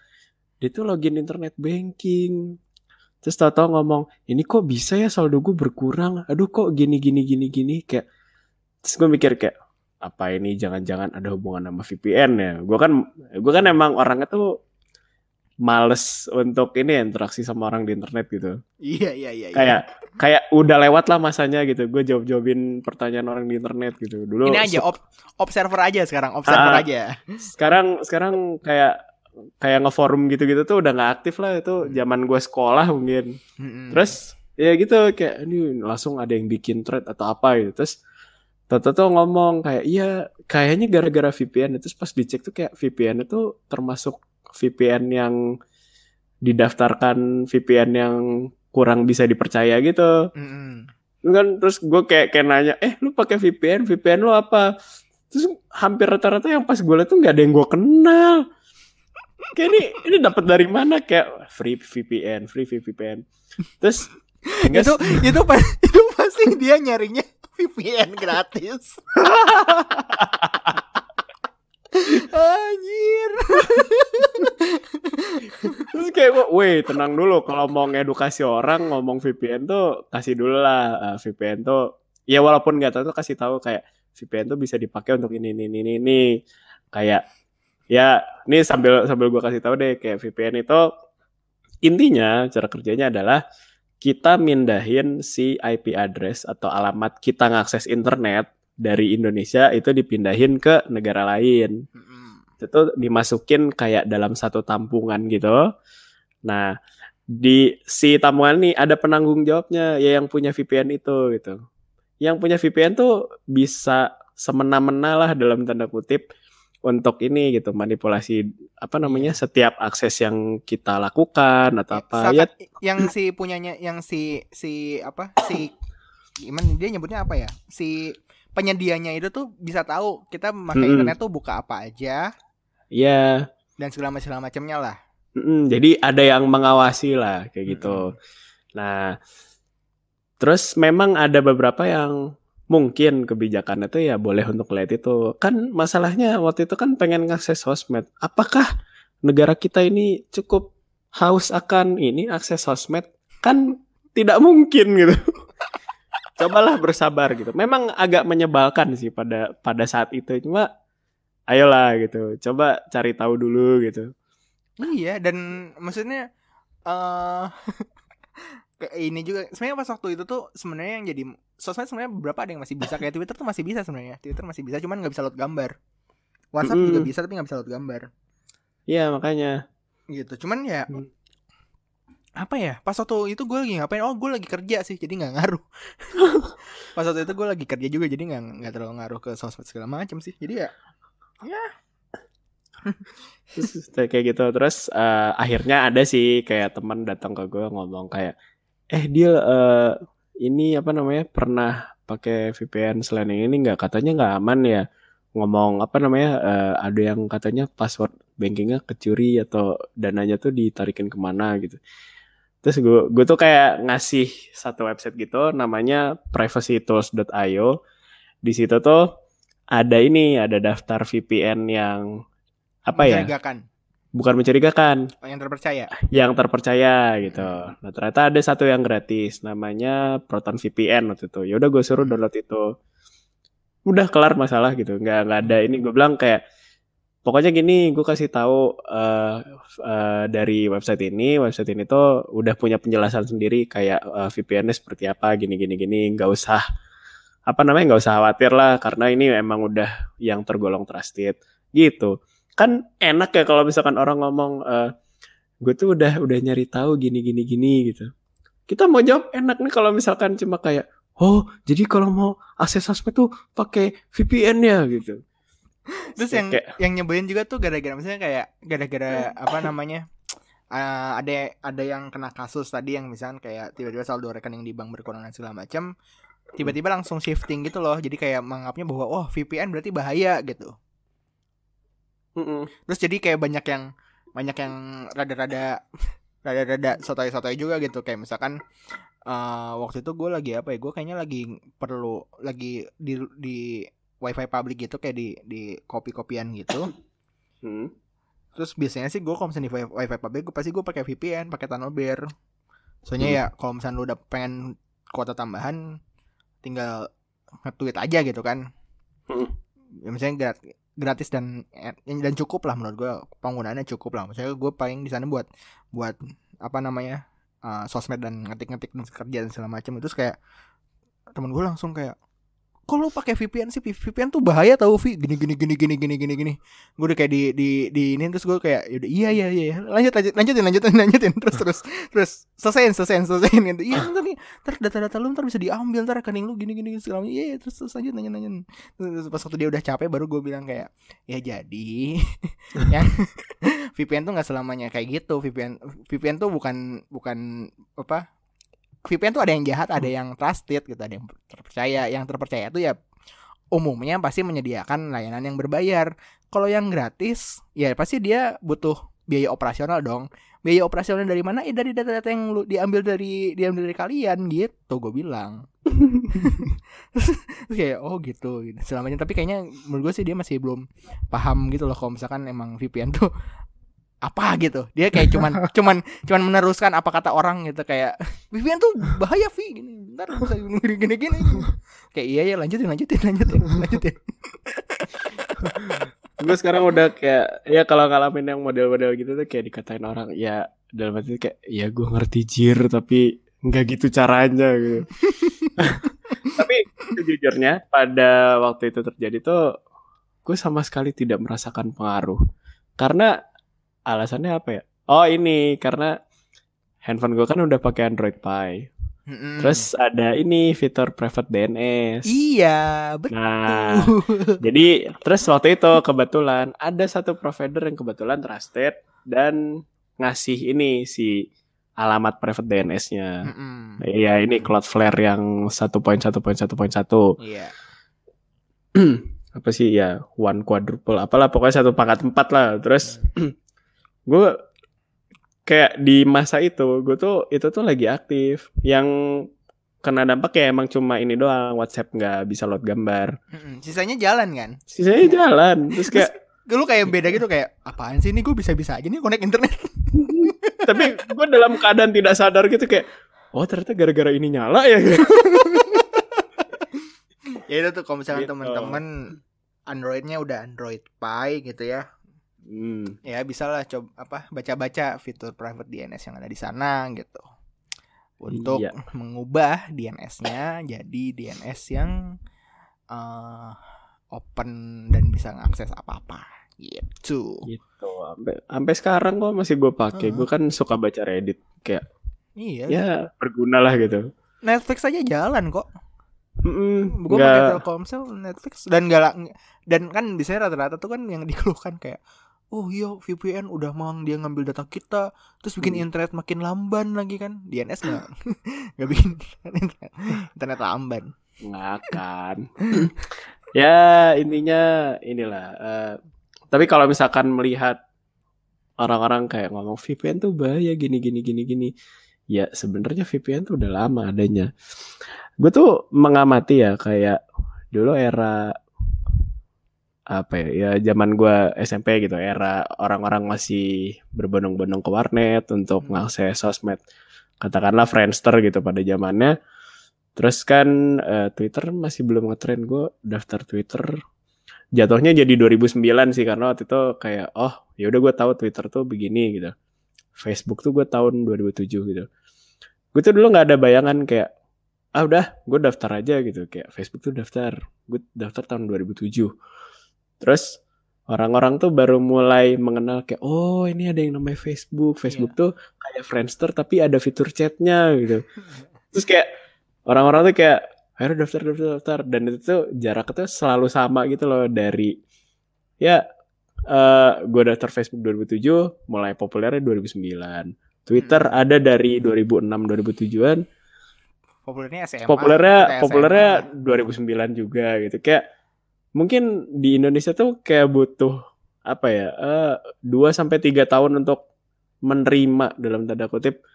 S2: dia tuh login internet banking. Terus tahu-tahu ngomong ini kok bisa ya saldo gue berkurang. Aduh kok gini gini gini gini kayak. Terus gue mikir kayak apa ini jangan-jangan ada hubungan sama VPN ya. Gue kan gue kan emang orangnya tuh males untuk ini interaksi sama orang di internet gitu
S1: iya iya iya iya.
S2: kayak kayak udah lewat lah masanya gitu gue jawab jawabin pertanyaan orang di internet gitu dulu
S1: ini aja op observer aja sekarang observer
S2: Ah.
S1: aja
S2: sekarang sekarang kayak kayak ngeforum gitu gitu tuh udah nggak aktif lah itu zaman gue sekolah mungkin.
S1: Mm-mm.
S2: terus ya gitu kayak ini langsung ada yang bikin thread atau apa gitu. Terus Toto tuh ngomong kayak iya kayaknya gara-gara VPN terus pas dicek tuh kayak VPN itu termasuk VPN yang didaftarkan VPN yang kurang bisa dipercaya gitu.
S1: Mm-mm.
S2: kan terus gue kayak kayak nanya eh lu pakai VPN VPN lu apa? Terus hampir rata-rata yang pas gue liat tuh nggak ada yang gue kenal kayak ini ini dapat dari mana? Kayak free VPN free VPN terus
S1: itu itu pas itu pasti dia nyarinya VPN gratis. Anjir.
S2: terus kayak gue weh tenang dulu. Kalau mau ngedukasi orang ngomong VPN tuh kasih dulu lah. Eh, VPN tuh ya walaupun nggak tahu tuh kasih tahu kayak VPN tuh bisa dipakai untuk ini ini ini ini. Kayak ya ini sambil sambil gue kasih tahu deh kayak VPN itu intinya cara kerjanya adalah kita mindahin si IP address atau alamat kita ngakses internet dari Indonesia itu dipindahin ke negara lain itu dimasukin kayak dalam satu tampungan gitu. Nah, di si tampungan ini ada penanggung jawabnya ya yang punya VPN itu gitu. Yang punya VPN tuh bisa semena-mena lah dalam tanda kutip untuk ini gitu manipulasi apa namanya setiap akses yang kita lakukan atau apa ya.
S1: yang si punyanya yang si si apa si gimana dia nyebutnya apa ya? Si penyedianya itu tuh bisa tahu kita pakai
S2: Mm-mm.
S1: internet tuh buka apa aja.
S2: Ya
S1: dan segala macam segala macamnya lah.
S2: Mm-mm, jadi ada yang mengawasi lah kayak gitu. Nah, terus memang ada beberapa yang mungkin kebijakannya tuh ya boleh untuk lihat itu. Kan masalahnya waktu itu kan pengen ngakses sosmed. Apakah negara kita ini cukup haus akan ini akses sosmed? Kan tidak mungkin gitu. Cobalah bersabar gitu. Memang agak menyebalkan sih pada pada saat itu. Cuma ayolah gitu. Coba cari tahu dulu gitu.
S1: iya dan maksudnya eh kayak ini juga sebenarnya pas waktu itu tuh sebenarnya yang jadi sosmed sebenarnya beberapa ada yang masih bisa. Kayak Twitter tuh masih bisa sebenarnya. Twitter masih bisa cuman nggak bisa load gambar. WhatsApp juga
S2: Mm-mm.
S1: bisa tapi nggak bisa load gambar.
S2: Iya makanya.
S1: gitu cuman ya
S2: Hmm.
S1: apa ya pas waktu itu gue lagi ngapain? Oh gue lagi kerja sih jadi nggak ngaruh. Pas waktu itu gue lagi kerja juga jadi nggak nggak terlalu ngaruh ke sosmed segala macam sih. Jadi ya
S2: terus kayak gitu. Terus uh, akhirnya ada sih kayak teman datang ke gue ngomong kayak eh dia uh, ini apa namanya pernah pakai VPN selain yang ini nggak? Katanya nggak aman ya. Ngomong apa namanya uh, ada yang katanya password bankingnya kecuri atau dananya tuh ditarikin ke mana gitu. Terus gue gue tuh kayak ngasih satu website gitu namanya privacytools.io di situ tuh ada ini ada daftar VPN yang apa ya? Bukan mencurigakan.
S1: Oh, yang terpercaya.
S2: Yang terpercaya gitu. Hmm. Nah ternyata ada satu yang gratis, namanya Proton VPN waktu itu. Ya udah gue suruh download itu. Udah kelar masalah gitu. Nggak nggak ada ini. Gue bilang kayak pokoknya gini, gue kasih tahu uh, uh, dari website ini, website ini tuh udah punya penjelasan sendiri kayak uh, VPN-nya seperti apa, gini gini gini. Nggak usah apa namanya nggak usah khawatir lah karena ini emang udah yang tergolong trusted gitu kan enak ya kalau misalkan orang ngomong uh, gue tuh udah udah nyari tahu gini gini gini gitu. Kita mau jawab enak nih kalau misalkan cuma kayak oh jadi kalau mau akses sosmed tuh pakai VPN ya gitu.
S1: Terus yang kayak, yang nyebelin juga tuh gara-gara misalnya kayak gara-gara apa namanya uh, ada ada yang kena kasus tadi yang misalnya kayak tiba-tiba saldo rekening di bank berkurang segala macam tiba-tiba langsung shifting gitu loh. Jadi kayak menganggapnya bahwa oh VPN berarti bahaya gitu Mm-mm. Terus jadi kayak banyak yang banyak yang rada-rada rada-rada sotoy-sotoy juga gitu kayak misalkan uh, waktu itu gue lagi apa ya gue kayaknya lagi perlu lagi di di wifi public gitu kayak di di kopi-kopian gitu hmm. terus biasanya sih gue kalau misalnya di wifi, wifi public gue pasti gue pakai VPN pakai tunnel bear soalnya hmm. ya kalau misalnya lu udah pengen kuota tambahan tinggal nge-tweet aja gitu kan hmm. ya misalnya gratis dan dan cukup lah menurut gue penggunaannya cukup lah. Maksudnya gue paling di sana buat buat apa namanya uh, sosmed dan ngetik-ngetik dan kerja dan segala macam. Itu kayak temen gue langsung kayak kok lu pakai VPN sih? VPN tuh bahaya tau Vi. Gini gini gini gini gini gini gini. Gue udah kayak di di di ini terus gue kayak yaudah iya iya iya lanjut lanjut lanjutin lanjutin lanjutin. Terus terus terus selesaiin selesaiin selesaiin gitu. Iya ntar nih. Ntar data-data lu ntar bisa diambil ntar rekening lu gini gini segala iya, iya terus terus lanjut lanjut terus pas waktu dia udah capek baru gue bilang kayak ya jadi. Yang VPN tuh nggak selamanya kayak gitu. VPN VPN tuh bukan bukan apa VPN tuh ada yang jahat, ada hmm. yang trusted gitu, ada yang terpercaya. Yang terpercaya itu ya umumnya pasti menyediakan layanan yang berbayar. Kalau yang gratis, ya pasti dia butuh biaya operasional dong. Biaya operasional dari mana? Eh dari data-data yang lu diambil dari diambil dari kalian gitu, gue bilang. Terus kayak oh gitu, gitu. Selamanya tapi kayaknya menurut gue sih dia masih belum paham gitu loh kalau misalkan emang VPN tuh apa gitu. Dia kayak cuman cuman cuman meneruskan apa kata orang gitu kayak Vivian tuh bahaya Vi. Gini ntar bisa gini gini gini. Kayak iya ya lanjutin lanjutin lanjutin lanjutin.
S2: Gue sekarang udah kayak ya kalau ngalamin yang model-model gitu tuh kayak dikatain orang ya dalam arti kayak ya gue ngerti jir tapi nggak gitu caranya gitu. Tapi sejujurnya pada waktu itu terjadi tuh gue sama sekali tidak merasakan pengaruh. Karena alasannya apa ya? Oh ini karena handphone gue kan udah pakai Android Pie. Mm-hmm. Terus ada ini fitur private DNS.
S1: Iya, betul. Nah,
S2: jadi terus waktu itu kebetulan ada satu provider yang kebetulan trusted dan ngasih ini si alamat private DNS-nya. Mm-hmm. Iya, ini Cloudflare yang 1.1.1.1. Iya. apa sih ya one quadruple apalah pokoknya satu pangkat empat lah terus gue kayak di masa itu gue tuh itu tuh lagi aktif. Yang kena dampak ya emang cuma ini doang WhatsApp nggak bisa load gambar.
S1: Sisanya jalan kan?
S2: Sisanya jalan terus kayak
S1: terus, lu kayak beda gitu kayak apaan sih ini? Gue bisa bisa aja nih connect internet.
S2: Tapi gue dalam keadaan tidak sadar gitu kayak oh ternyata gara-gara ini nyala ya.
S1: Ya itu tuh kalau misalnya gitu. teman-teman Androidnya udah Android Pie gitu ya Hmm. Ya bisa lah coba apa baca-baca fitur private DNS yang ada di sana gitu. Untuk iya. mengubah DNS-nya jadi DNS yang uh, open dan bisa mengakses apa-apa gitu.
S2: Gitu. Sampai sampai sekarang kok masih gue pakai. Uh. Gue kan suka baca Reddit kayak Iya. Ya berguna lah gitu.
S1: Netflix aja jalan kok. Mm gue pakai Telkomsel, Netflix dan galak dan kan biasanya rata-rata tuh kan yang dikeluhkan kayak oh iya VPN udah mau dia ngambil data kita terus bikin
S2: Hmm.
S1: internet makin lamban lagi kan? DNS nggak? Nggak bikin internet, internet lamban.
S2: Nggak akan ya intinya inilah eh, tapi kalau misalkan melihat orang-orang kayak ngomong VPN tuh bahaya gini gini gini gini. Ya sebenarnya VPN tuh udah lama adanya. Gue tuh mengamati ya kayak dulu era apa ya ya zaman gue SMP gitu era orang-orang masih berbondong-bondong ke warnet untuk
S1: Hmm.
S2: mengakses sosmed. Katakanlah Friendster gitu pada zamannya. Terus kan eh, Twitter masih belum ngetren gue daftar Twitter jatuhnya jadi 2009 sih karena waktu itu kayak oh ya udah gue tahu Twitter tuh begini gitu. Facebook tuh gue tahun 2007 gitu. Gue tuh dulu nggak ada bayangan kayak ah udah gue daftar aja gitu. Kayak Facebook tuh daftar gue daftar tahun 2007 terus orang-orang tuh baru mulai mengenal kayak oh ini ada yang namanya Facebook. Facebook tuh kayak Friendster tapi ada fitur chatnya gitu. Terus kayak orang-orang tuh kayak ayo daftar daftar daftar. Dan itu tuh jaraknya tuh selalu sama gitu loh dari ya eh gue daftar Facebook 2007 mulai populernya 2009 Twitter
S1: Hmm.
S2: ada dari 2006 2007an
S1: populernya SMA
S2: populernya
S1: SMA.
S2: populernya 2009 juga gitu. Kayak mungkin di Indonesia tuh kayak butuh apa ya eh, dua sampai tiga tahun untuk menerima dalam tanda kutip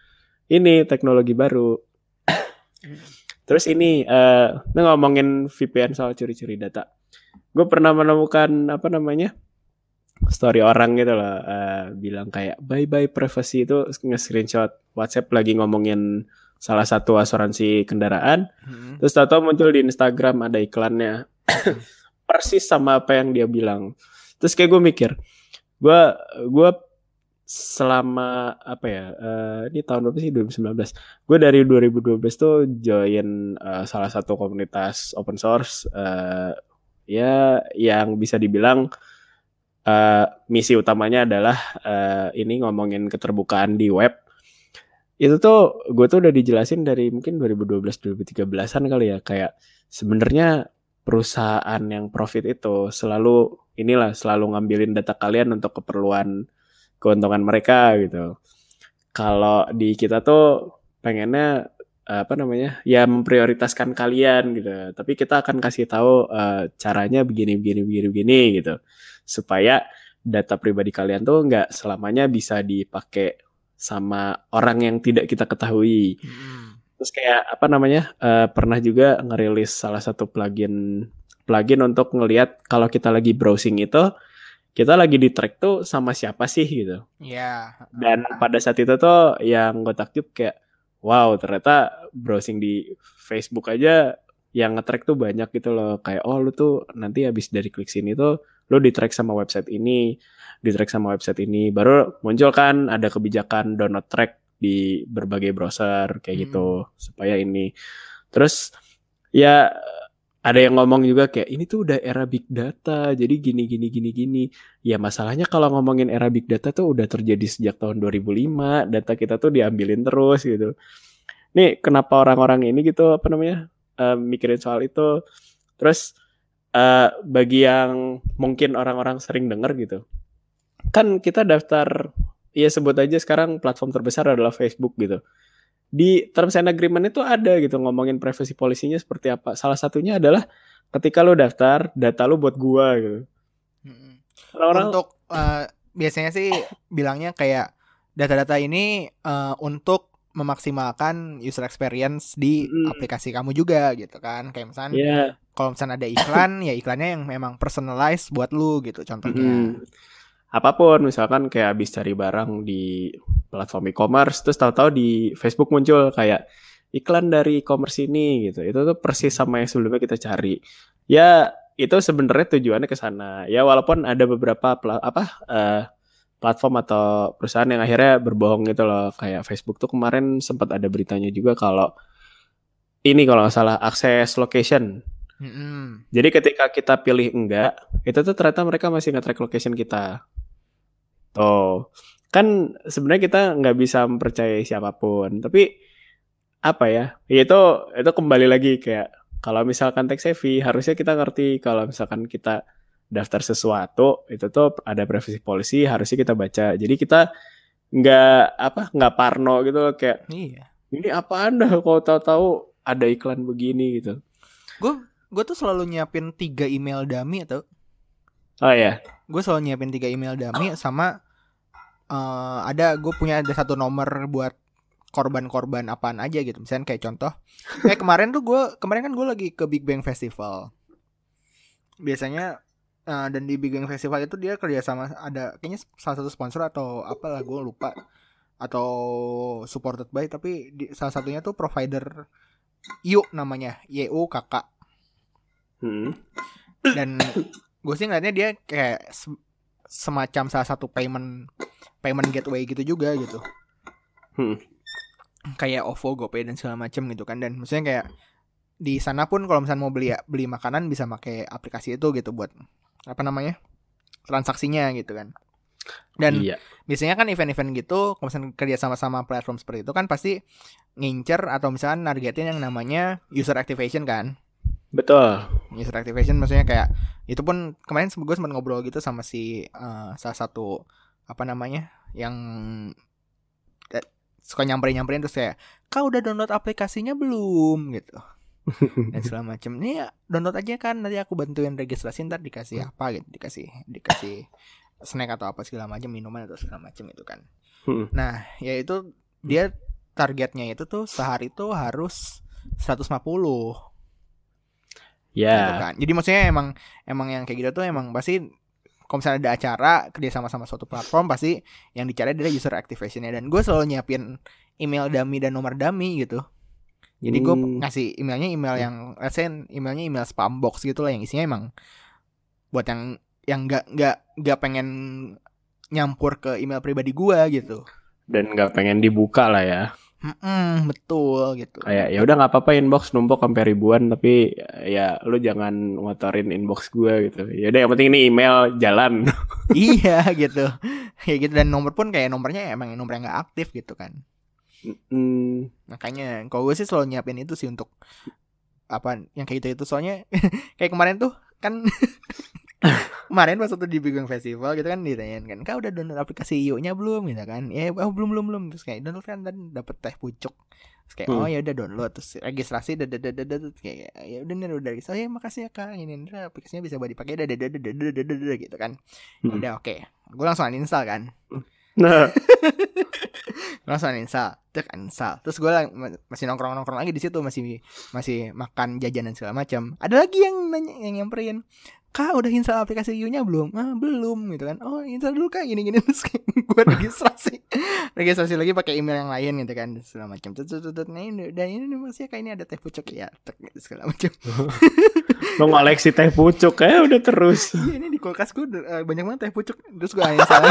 S2: ini teknologi baru. Terus ini eh ini ngomongin VPN soal curi-curi data. Gue pernah menemukan apa namanya story orang gitu loh eh, bilang kayak bye bye privacy itu nge-screenshot WhatsApp lagi ngomongin salah satu asuransi kendaraan.
S1: Hmm.
S2: terus tahu muncul di Instagram ada iklannya persis sama apa yang dia bilang. Terus kayak gue mikir gue gue selama apa ya eh, ini tahun berapa sih? 2019 gue dari 2012 tuh join eh, salah satu komunitas open source eh, ya yang bisa dibilang eh, misi utamanya adalah eh, ini ngomongin keterbukaan di web. Itu tuh gue tuh udah dijelasin dari mungkin 2012 2013an kali ya. Kayak sebenarnya perusahaan yang profit itu selalu inilah selalu ngambilin data kalian untuk keperluan keuntungan mereka gitu. Kalau di kita tuh pengennya apa namanya ya memprioritaskan kalian gitu. Tapi kita akan kasih tahu eh, caranya begini begini begini begini gitu supaya data pribadi kalian tuh nggak selamanya bisa dipakai sama orang yang tidak kita ketahui.
S1: Hmm.
S2: Terus kayak apa namanya eh, pernah juga ngerilis salah satu plugin plugin untuk ngelihat kalau kita lagi browsing itu kita lagi di track tuh sama siapa sih gitu.
S1: ya
S2: Dan pada saat itu tuh yang gue takjub kayak wow ternyata browsing di Facebook aja yang nge-track tuh banyak gitu loh. Kayak oh lu tuh nanti habis dari klik sini tuh lu di track sama website ini di track sama website ini. Baru muncul kan ada kebijakan download track di berbagai browser kayak gitu supaya ini. Terus ya ada yang ngomong juga kayak ini tuh udah era big data jadi gini gini gini gini. Ya masalahnya kalau ngomongin era big data tuh udah terjadi sejak tahun 2005 data kita tuh diambilin terus gitu. Nih kenapa orang-orang ini gitu apa namanya eh, mikirin soal itu? Terus eh, bagi yang mungkin orang-orang sering denger gitu kan kita daftar ya sebut aja sekarang platform terbesar adalah Facebook gitu di terms and agreement itu ada gitu ngomongin privacy policy-nya seperti apa salah satunya adalah ketika lo daftar data lo buat gua gitu
S1: Hmm.
S2: orang-orang
S1: untuk eh, biasanya sih bilangnya kayak data-data ini eh, untuk memaksimalkan user experience di
S2: Mm.
S1: aplikasi kamu juga gitu kan kayak misalnya
S2: ya
S1: kalau misalnya ada iklan ya iklannya yang memang personalized buat lu gitu contohnya
S2: Mm. Apa pun misalkan kayak habis cari barang di platform e-commerce terus tahu-tahu di Facebook muncul kayak iklan dari e-commerce ini gitu. Itu tuh persis sama yang sebelumnya kita cari. Ya itu sebenarnya tujuannya ke sana. Ya walaupun ada beberapa pla- apa eh, platform atau perusahaan yang akhirnya berbohong gitu loh. Kayak Facebook tuh kemarin sempat ada beritanya juga kalau ini kalau nggak salah akses location.
S1: Mm-mm.
S2: jadi ketika kita pilih enggak, itu tuh ternyata mereka masih nge-track location kita. Tuh, kan sebenarnya kita nggak bisa mempercayai siapa pun. Tapi apa ya? Ya itu itu kembali lagi kayak kalau misalkan tech savvy harusnya kita ngerti kalau misalkan kita daftar sesuatu itu tuh ada privacy policy harusnya kita baca. Jadi kita nggak apa nggak parno gitu loh, kayak
S1: Iya.
S2: ini apa anda kalau tahu-tahu ada iklan begini gitu.
S1: Gue gue tuh selalu nyiapin tiga email dummy atau
S2: Oh ya,
S1: gue selalu nyiapin tiga email dummy sama eh, ada gue punya ada satu nomor buat korban-korban apaan aja gitu. Misalnya kayak contoh kayak kemarin tuh gue kemarin kan gue lagi ke Big Bang Festival. Biasanya eh, dan di Big Bang Festival itu dia kerja sama ada kayaknya salah satu sponsor atau apalah gue lupa. Atau supported by tapi di, salah satunya tuh provider Yuk namanya YU kakak
S2: Hmm.
S1: dan gue sih ngeliatnya dia kayak se- semacam salah satu payment payment gateway gitu juga gitu
S2: Hmm.
S1: kayak OVO GoPay dan segala macem gitu kan dan maksudnya kayak di sana pun kalau misalnya mau beli beli makanan bisa pakai aplikasi itu gitu buat apa namanya transaksinya gitu kan dan
S2: iya.
S1: biasanya kan event-event gitu kalau misalnya kerja sama sama platform seperti itu kan pasti ngincer atau misalnya nargetin yang namanya user activation kan
S2: Betul.
S1: user activation maksudnya kayak itu pun kemarin gue sempat ngobrol gitu sama si eh, salah satu apa namanya yang eh, suka nyamperin nyamperin terus kayak kau udah download aplikasinya belum? Gitu. Dan segala macam ini ya, download aja kan nanti aku bantuin registrasi ntar dikasih apa gitu dikasih dikasih snack atau apa segala macam minuman atau segala macam itu kan.
S2: Hmm.
S1: nah ya itu dia targetnya itu tuh sehari tuh harus 150 gitu
S2: Ya.
S1: kan. Jadi maksudnya emang emang yang kayak gitu tuh emang pasti kalau misalnya ada acara kerja sama sama suatu platform pasti yang dicari adalah user activationnya dan gue selalu nyiapin email dummy dan nomor dummy gitu. Jadi gue
S2: Hmm.
S1: ngasih emailnya email yang let's say emailnya email spam box gitu lah yang isinya emang buat yang yang nggak nggak nggak pengen nyampur ke email pribadi gue gitu.
S2: Dan nggak pengen dibuka lah ya.
S1: Mm-mm, betul gitu.
S2: Kayak ya udah nggak apa-apa inbox numpuk sampai ribuan tapi ya lu jangan ngotorin inbox gue gitu. Ya udah yang penting ini email jalan.
S1: iya gitu. Kayak gitu dan nomor pun kayak nomornya emang nomor yang nggak aktif gitu kan.
S2: Hmm.
S1: Makanya kalau gue sih selalu nyiapin itu sih untuk apa yang kayak gitu itu soalnya kayak kemarin tuh kan kemarin pas waktu di Big Bang Festival gitu kan ditanyain kan kau udah download aplikasi IO-nya belum gitu kan ya oh, belum belum belum terus kayak download kan dan dapet teh pucuk terus kayak
S2: Hmm.
S1: oh ya udah download terus registrasi dadadadada terus kayak ya udah nih udah registrasi ya makasih ya kak ini nih, aplikasinya bisa buat dipakai dadadadadadadada gitu kan
S2: Hmm.
S1: udah oke gue langsung uninstall kan
S2: Nah,
S1: langsung uninstall tek uninstall terus gue masih nongkrong nongkrong lagi di situ masih masih makan jajanan segala macam ada lagi yang nanya yang nyamperin kak udah install aplikasi U nya belum? Ah belum gitu kan. Oh install dulu kak. Gini gini terus gue registrasi. Registrasi lagi pakai email yang lain gitu kan. Segala macam. Nah ini dan ini masih kak ini ada teh pucuk. Ya segala macam.
S2: Lo ngoleksi teh pucuk kayak udah terus.
S1: Iya, ini di kulkas gue eh, banyak banget teh pucuk. Terus gue uninstall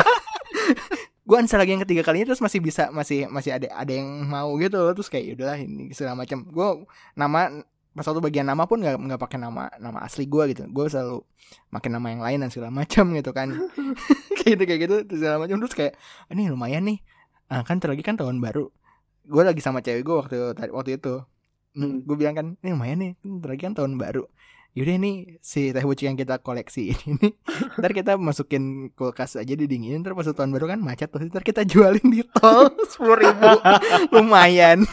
S1: gue uninstall lagi yang ketiga kalinya terus masih bisa masih masih ada ada yang mau gitu terus kayak yaudahlah ini segala macam. Gue nama pas waktu bagian nama pun nggak nggak pakai nama nama asli gue gitu. Gue selalu pakai nama yang lain dan segala macam gitu kan. Kayak gitu kayak gitu terus segala macam. Terus kayak ini lumayan nih. Ah, kan ntar lagi kan tahun baru. Gue lagi sama cewek gue waktu waktu itu.
S2: Hmm.
S1: gue bilang kan ini lumayan nih ntar lagi kan tahun baru. Yaudah nih si teh pucuk yang kita koleksi ini Ntar kita masukin kulkas aja didinginin Ntar pas tahun baru kan macet tuh Ntar kita jualin di tol Sepuluh ribu. Lumayan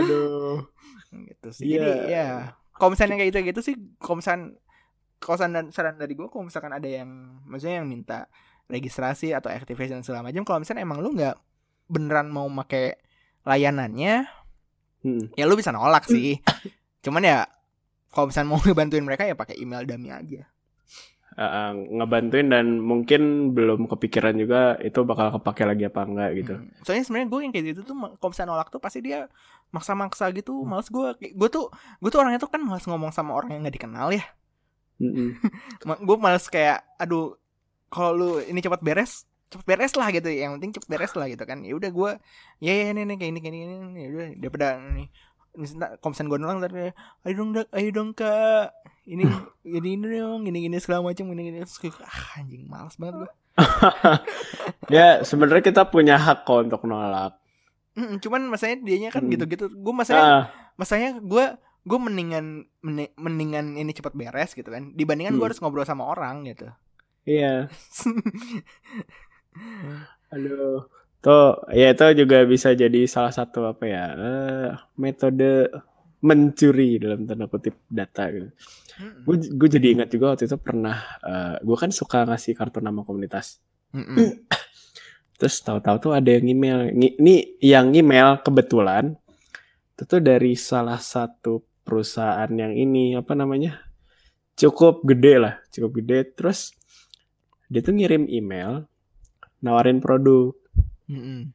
S2: Aduh.
S1: gitu sih
S2: Iya.
S1: Jadi ya Kalau misalnya kayak gitu gitu sih Kalau misalnya Kalau saran, saran dari gue Kalau misalkan ada yang Maksudnya yang minta Registrasi atau activation segala macam Kalau misalnya emang lu nggak Beneran mau make Layanannya
S2: Hmm.
S1: Ya lu bisa nolak sih Cuman ya Kalau misalnya mau ngebantuin mereka Ya pakai email dummy aja
S2: Uh, ngebantuin dan mungkin belum kepikiran juga itu bakal kepake lagi apa enggak gitu.
S1: Hmm. Soalnya sebenarnya gue yang kayak gitu tuh kalau misalnya nolak tuh pasti dia maksa-maksa gitu, males gue. Gue tuh gue tuh orangnya tuh kan males ngomong sama orang yang nggak dikenal ya.
S2: Mm-mm.
S1: gue males kayak aduh kalau lu ini cepat beres, cepat beres lah gitu. Yang penting cepat beres lah gitu kan. Ya udah gue ya ya ini nih kayak ini kayak ini, ini ya udah daripada nih misalnya misalnya gue nolak ntar kayak, ayo dong dak ayo dong kak ini ini ini dong gini gini segala macam Terus kayak, ah anjing males banget gue
S2: ya sebenarnya kita punya hak kok untuk nolak.
S1: Mm, cuman masanya dianya kan
S2: Hmm.
S1: gitu-gitu gue masanya
S2: Ah,
S1: masanya gue gue mendingan mendingan ini cepat beres gitu kan dibandingkan gue
S2: Hmm.
S1: harus ngobrol sama orang gitu
S2: Iya. Aduh. Tuh, ya itu juga bisa jadi salah satu apa ya? eh, metode mencuri dalam tanda kutip data gitu. Gue gue jadi ingat juga waktu itu pernah gue kan suka ngasih kartu nama komunitas. Terus tahu-tahu tuh ada yang email. Ini yang email kebetulan itu tuh dari salah satu perusahaan yang ini apa namanya? Cukup gede lah, cukup gede. Terus dia tuh ngirim email nawarin produk.
S1: Mm-mm.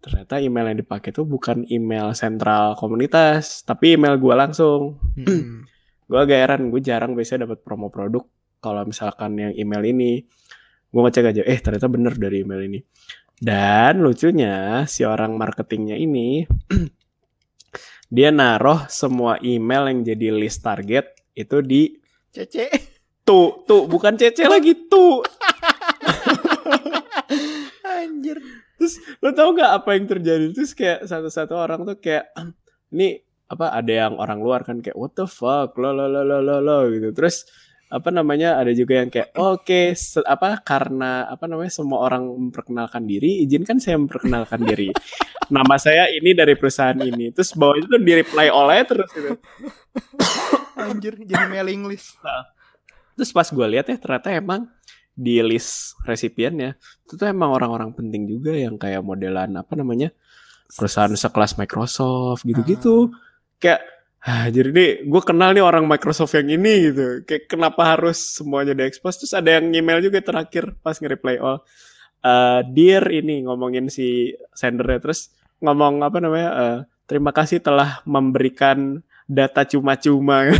S2: Ternyata email yang dipakai tuh bukan email sentral komunitas, tapi email gua langsung.
S1: Mm-mm.
S2: Gue agak heran, gue jarang biasanya dapat promo produk kalau misalkan yang email ini. Gue ngecek aja, eh ternyata bener dari email ini. Dan lucunya si orang marketingnya ini dia naruh semua email yang jadi list target itu di
S1: Cece
S2: tuh tuh bukan CC lagi tuh.
S1: anjir
S2: Terus lo tau gak apa yang terjadi? Terus kayak satu-satu orang tuh kayak ini apa ada yang orang luar kan kayak what the fuck lo lo lo lo lo lo gitu. Terus apa namanya ada juga yang kayak oke se- apa karena apa namanya semua orang memperkenalkan diri izinkan saya memperkenalkan diri nama saya ini dari perusahaan ini terus bawah itu tuh di reply oleh terus gitu.
S1: anjir jadi mailing list
S2: terus pas gue lihat ya ternyata emang di list resipiennya. Itu tuh emang orang-orang penting juga yang kayak modelan apa namanya perusahaan sekelas Microsoft gitu-gitu. Kayak ah, jadi nih gue kenal nih orang Microsoft yang ini gitu. Kayak kenapa harus semuanya diekspos terus ada yang email juga terakhir pas nge-reply all Eh, dear ini ngomongin si sendernya. Terus ngomong apa namanya eh, terima kasih telah memberikan data cuma-cuma.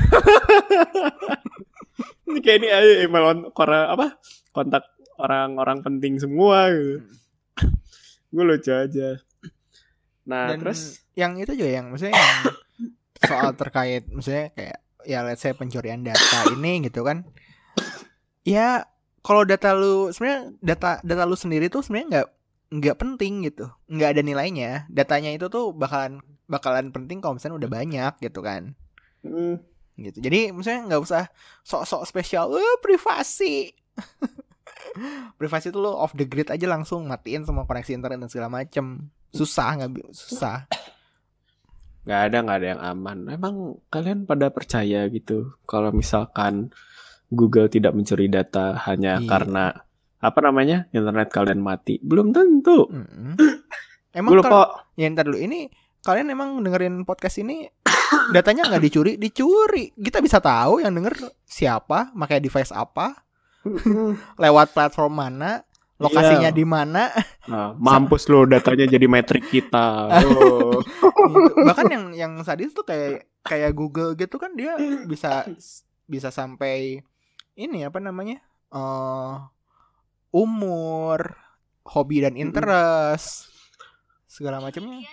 S2: Ini kayak ini aja email on- kora apa kontak orang-orang penting semua gitu. Gue lucu aja. Nah
S1: dan
S2: terus?
S1: yang itu juga yang maksudnya yang soal terkait maksudnya kayak ya let's say pencurian data ini gitu kan. Ya kalau data lu sebenarnya data data lu sendiri tuh sebenarnya nggak nggak penting gitu. Nggak ada nilainya. Datanya itu tuh bakalan bakalan penting kalau misalnya udah banyak gitu kan.
S2: Mm,
S1: gitu. Jadi misalnya nggak usah sok-sok spesial eh privasi privasi itu lo off the grid aja langsung matiin semua koneksi internet dan segala macem. Susah nggak susah.
S2: Nggak ada nggak ada yang aman. Emang kalian pada percaya gitu? Kalau misalkan Google tidak mencuri data hanya
S1: Iya.
S2: karena apa namanya internet kalian mati? Belum tentu.
S1: Mm-mm.
S2: gue
S1: emang
S2: lupa
S1: kal- ya ntar dulu. Ini kalian emang dengerin podcast ini datanya nggak dicuri dicuri. Kita bisa tahu yang denger siapa pakai device apa lewat platform mana? Lokasinya
S2: Iya.
S1: di mana?
S2: Nah, mampus lo datanya jadi metrik kita. Oh.
S1: gitu. bahkan yang yang sadis tuh kayak kayak Google gitu kan dia bisa bisa sampai ini apa namanya? Eh umur hobi dan interest segala macamnya.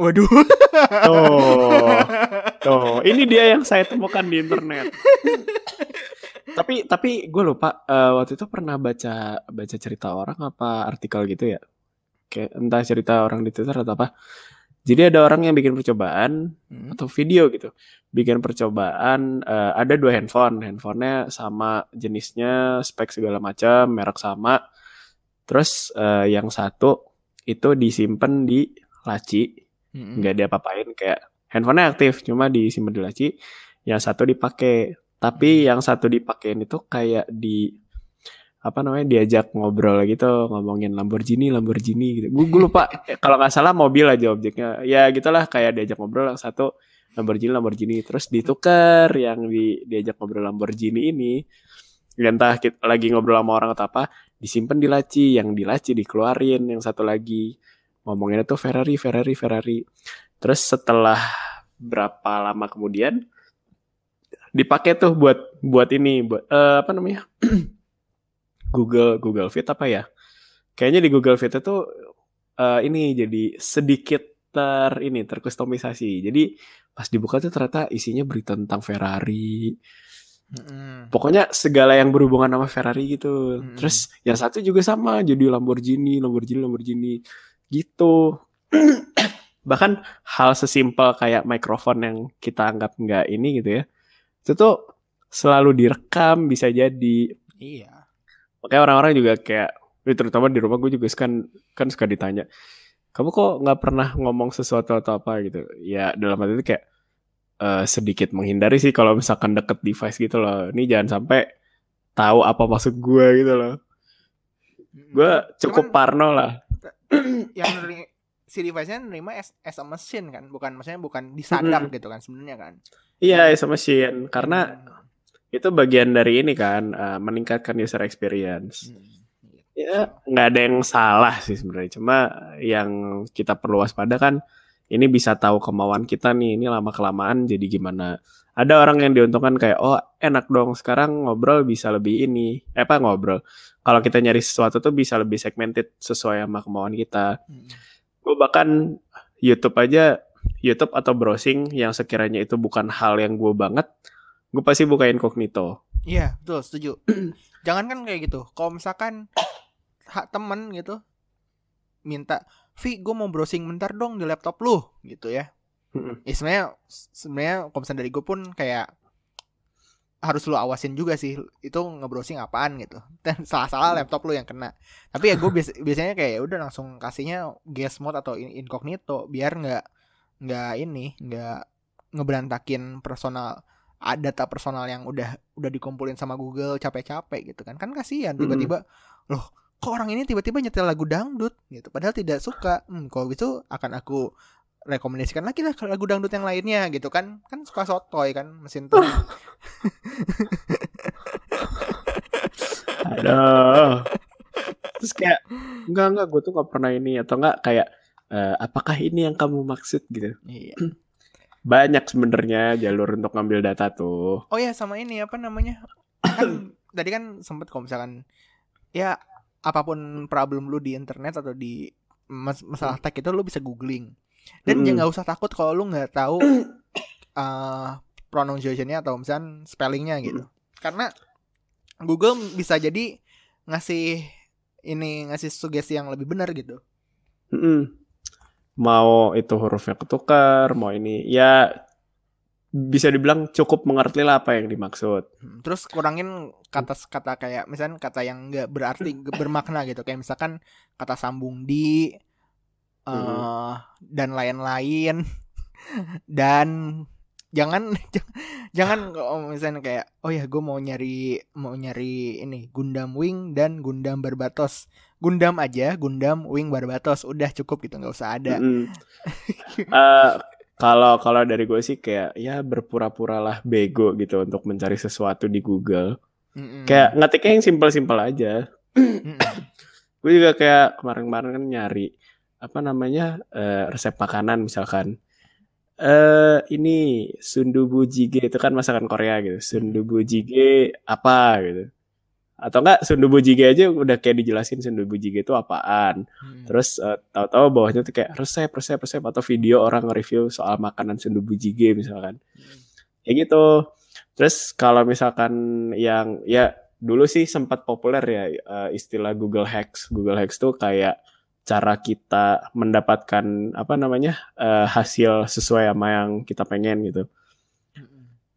S1: Waduh.
S2: Tuh, tuh, ini dia yang saya temukan di internet. Tapi tapi gue lupa eh, waktu itu pernah baca baca cerita orang apa artikel gitu ya. Kayak entah cerita orang di Twitter atau apa. Jadi ada orang yang bikin percobaan
S1: Hmm.
S2: atau video gitu. Bikin percobaan eh, ada dua handphone, handphonenya sama jenisnya, spek segala macam, merek sama. Terus eh, yang satu itu disimpan di laci
S1: Mm-mm.
S2: nggak diapa-apain kayak handphonenya aktif cuma disimpan di laci yang satu dipakai tapi yang satu dipakein itu kayak di apa namanya diajak ngobrol gitu ngomongin Lamborghini Lamborghini gitu. Gue, gue lupa Eh, kalau nggak salah mobil aja objeknya. Ya gitulah kayak diajak ngobrol yang satu Lamborghini Lamborghini. Terus ditukar yang di diajak ngobrol Lamborghini ini. Ya entah kita lagi ngobrol sama orang atau apa disimpan di laci. Yang di laci dikeluarin yang satu lagi ngomonginnya tuh Ferrari Ferrari Ferrari. Terus setelah berapa lama kemudian dipakai tuh buat buat ini buat eh, apa namanya Google Google Fit apa ya kayaknya di Google Fit itu eh, ini jadi sedikit ter ini terkustomisasi jadi pas dibuka tuh ternyata isinya berita tentang Ferrari
S1: Mm-mm.
S2: pokoknya segala yang berhubungan sama Ferrari gitu.
S1: Mm-mm.
S2: Terus yang satu juga sama jadi Lamborghini, Lamborghini, Lamborghini gitu. bahkan hal sesimpel kayak mikrofon yang kita anggap nggak ini gitu ya itu tuh selalu direkam bisa jadi.
S1: Iya.
S2: makanya orang-orang juga kayak eh, terutama di rumah gue juga kan kan suka ditanya kamu kok nggak pernah ngomong sesuatu atau apa? Gitu. Ya dalam hati itu kayak eh, sedikit menghindari sih kalau misalkan deket device gitu loh. Ini jangan sampai tahu apa maksud gue gitu loh. Gue cukup
S1: Cuman-
S2: parno lah.
S1: yang si device-nya nerima as, as a machine kan, bukan maksudnya bukan disadap
S2: Mm-mm.
S1: gitu kan sebenarnya kan.
S2: iya sama machine karena
S1: Hmm.
S2: itu bagian dari ini kan eh, meningkatkan user experience
S1: Hmm, gitu.
S2: ya nggak ada yang salah sih sebenarnya cuma yang kita perlu waspada kan ini bisa tahu kemauan kita nih ini lama kelamaan jadi gimana ada orang yang diuntungkan kayak oh enak dong sekarang ngobrol bisa lebih ini eh apa ngobrol kalau kita nyari sesuatu tuh bisa lebih segmented sesuai sama kemauan kita
S1: Hmm.
S2: Gue bahkan YouTube aja YouTube atau browsing yang sekiranya itu bukan hal yang gue banget gue pasti buka incognito
S1: Iya, betul, setuju. Jangan kan kayak gitu. Kalau misalkan hak temen gitu minta, "Vi, gue mau browsing bentar dong di laptop lu." gitu ya.
S2: Mm-mm.
S1: Ya sebenarnya sebenarnya kalau misalnya dari gue pun kayak harus lu awasin juga sih. Itu nge-browsing apaan gitu. Dan salah-salah laptop lu yang kena. Tapi ya gue bias- biasanya kayak ya udah langsung kasihnya guest mode atau in- incognito biar nggak nggak ini nggak ngeberantakin personal data personal yang udah udah dikumpulin sama Google capek-capek gitu kan. Kan kasihan tiba-tiba loh kok orang ini tiba-tiba nyetel lagu dangdut? gitu. Padahal tidak suka. Hmm, kalau gitu akan aku rekomendasikan lagi lah lagu dangdut yang lainnya gitu kan kan suka sotoy kan mesin tuh
S2: Aduh. Terus kayak enggak enggak gue tuh nggak pernah ini atau enggak kayak eh, apakah ini yang kamu maksud gitu.
S1: iya
S2: Banyak sebenarnya jalur untuk ngambil data tuh.
S1: oh ya sama ini apa namanya kan tadi kan sempet kalau misalkan ya apa pun problem lu di internet atau di mas- masalah tech itu lu bisa googling dan jangan nggak usah takut kalau lu nggak tahu uh, pronunciationnya atau misalnya spellingnya gitu. Karena Google bisa jadi ngasih ini ngasih sugesti yang lebih benar gitu.
S2: Mm-mm. Mau itu hurufnya ketukar, mau ini ya bisa dibilang cukup mengerti lah apa yang dimaksud.
S1: Hmm, terus kurangin kata-kata kayak misalnya kata yang nggak berarti bermakna gitu. Kayak misalkan kata sambung di
S2: Mhm.
S1: dan lain-lain dan jangan jangan misalnya kayak oh ya gue mau nyari mau nyari ini Gundam Wing dan Gundam Barbatos Gundam aja Gundam Wing Barbatos udah cukup gitu nggak usah ada
S2: Mm-mm. Eh, Kalau kalau dari gue sih kayak ya berpura-puralah bego gitu untuk mencari sesuatu di Google.
S1: Mm-mm.
S2: Kayak ngetiknya yang simpel-simpel aja.
S1: Mm-mm.
S2: gue juga kayak kemarin-kemarin kan nyari apa namanya eh, resep makanan misalkan. Eh ini sundubu jjigae itu kan masakan Korea gitu. Sundubu jjigae apa gitu. Atau enggak sundubu jjigae aja udah kayak dijelasin sundubu jjigae itu apaan.
S1: Mm.
S2: terus eh, tahu-tahu bawahnya tuh kayak resep resep resep atau video orang nge-review soal makanan sundubu jjigae misalkan. Kayak gitu. Terus kalau misalkan yang ya dulu sih sempat populer ya eh, istilah Google Hacks. Google Hacks tuh kayak cara kita mendapatkan apa namanya eh, hasil sesuai sama yang kita pengen gitu.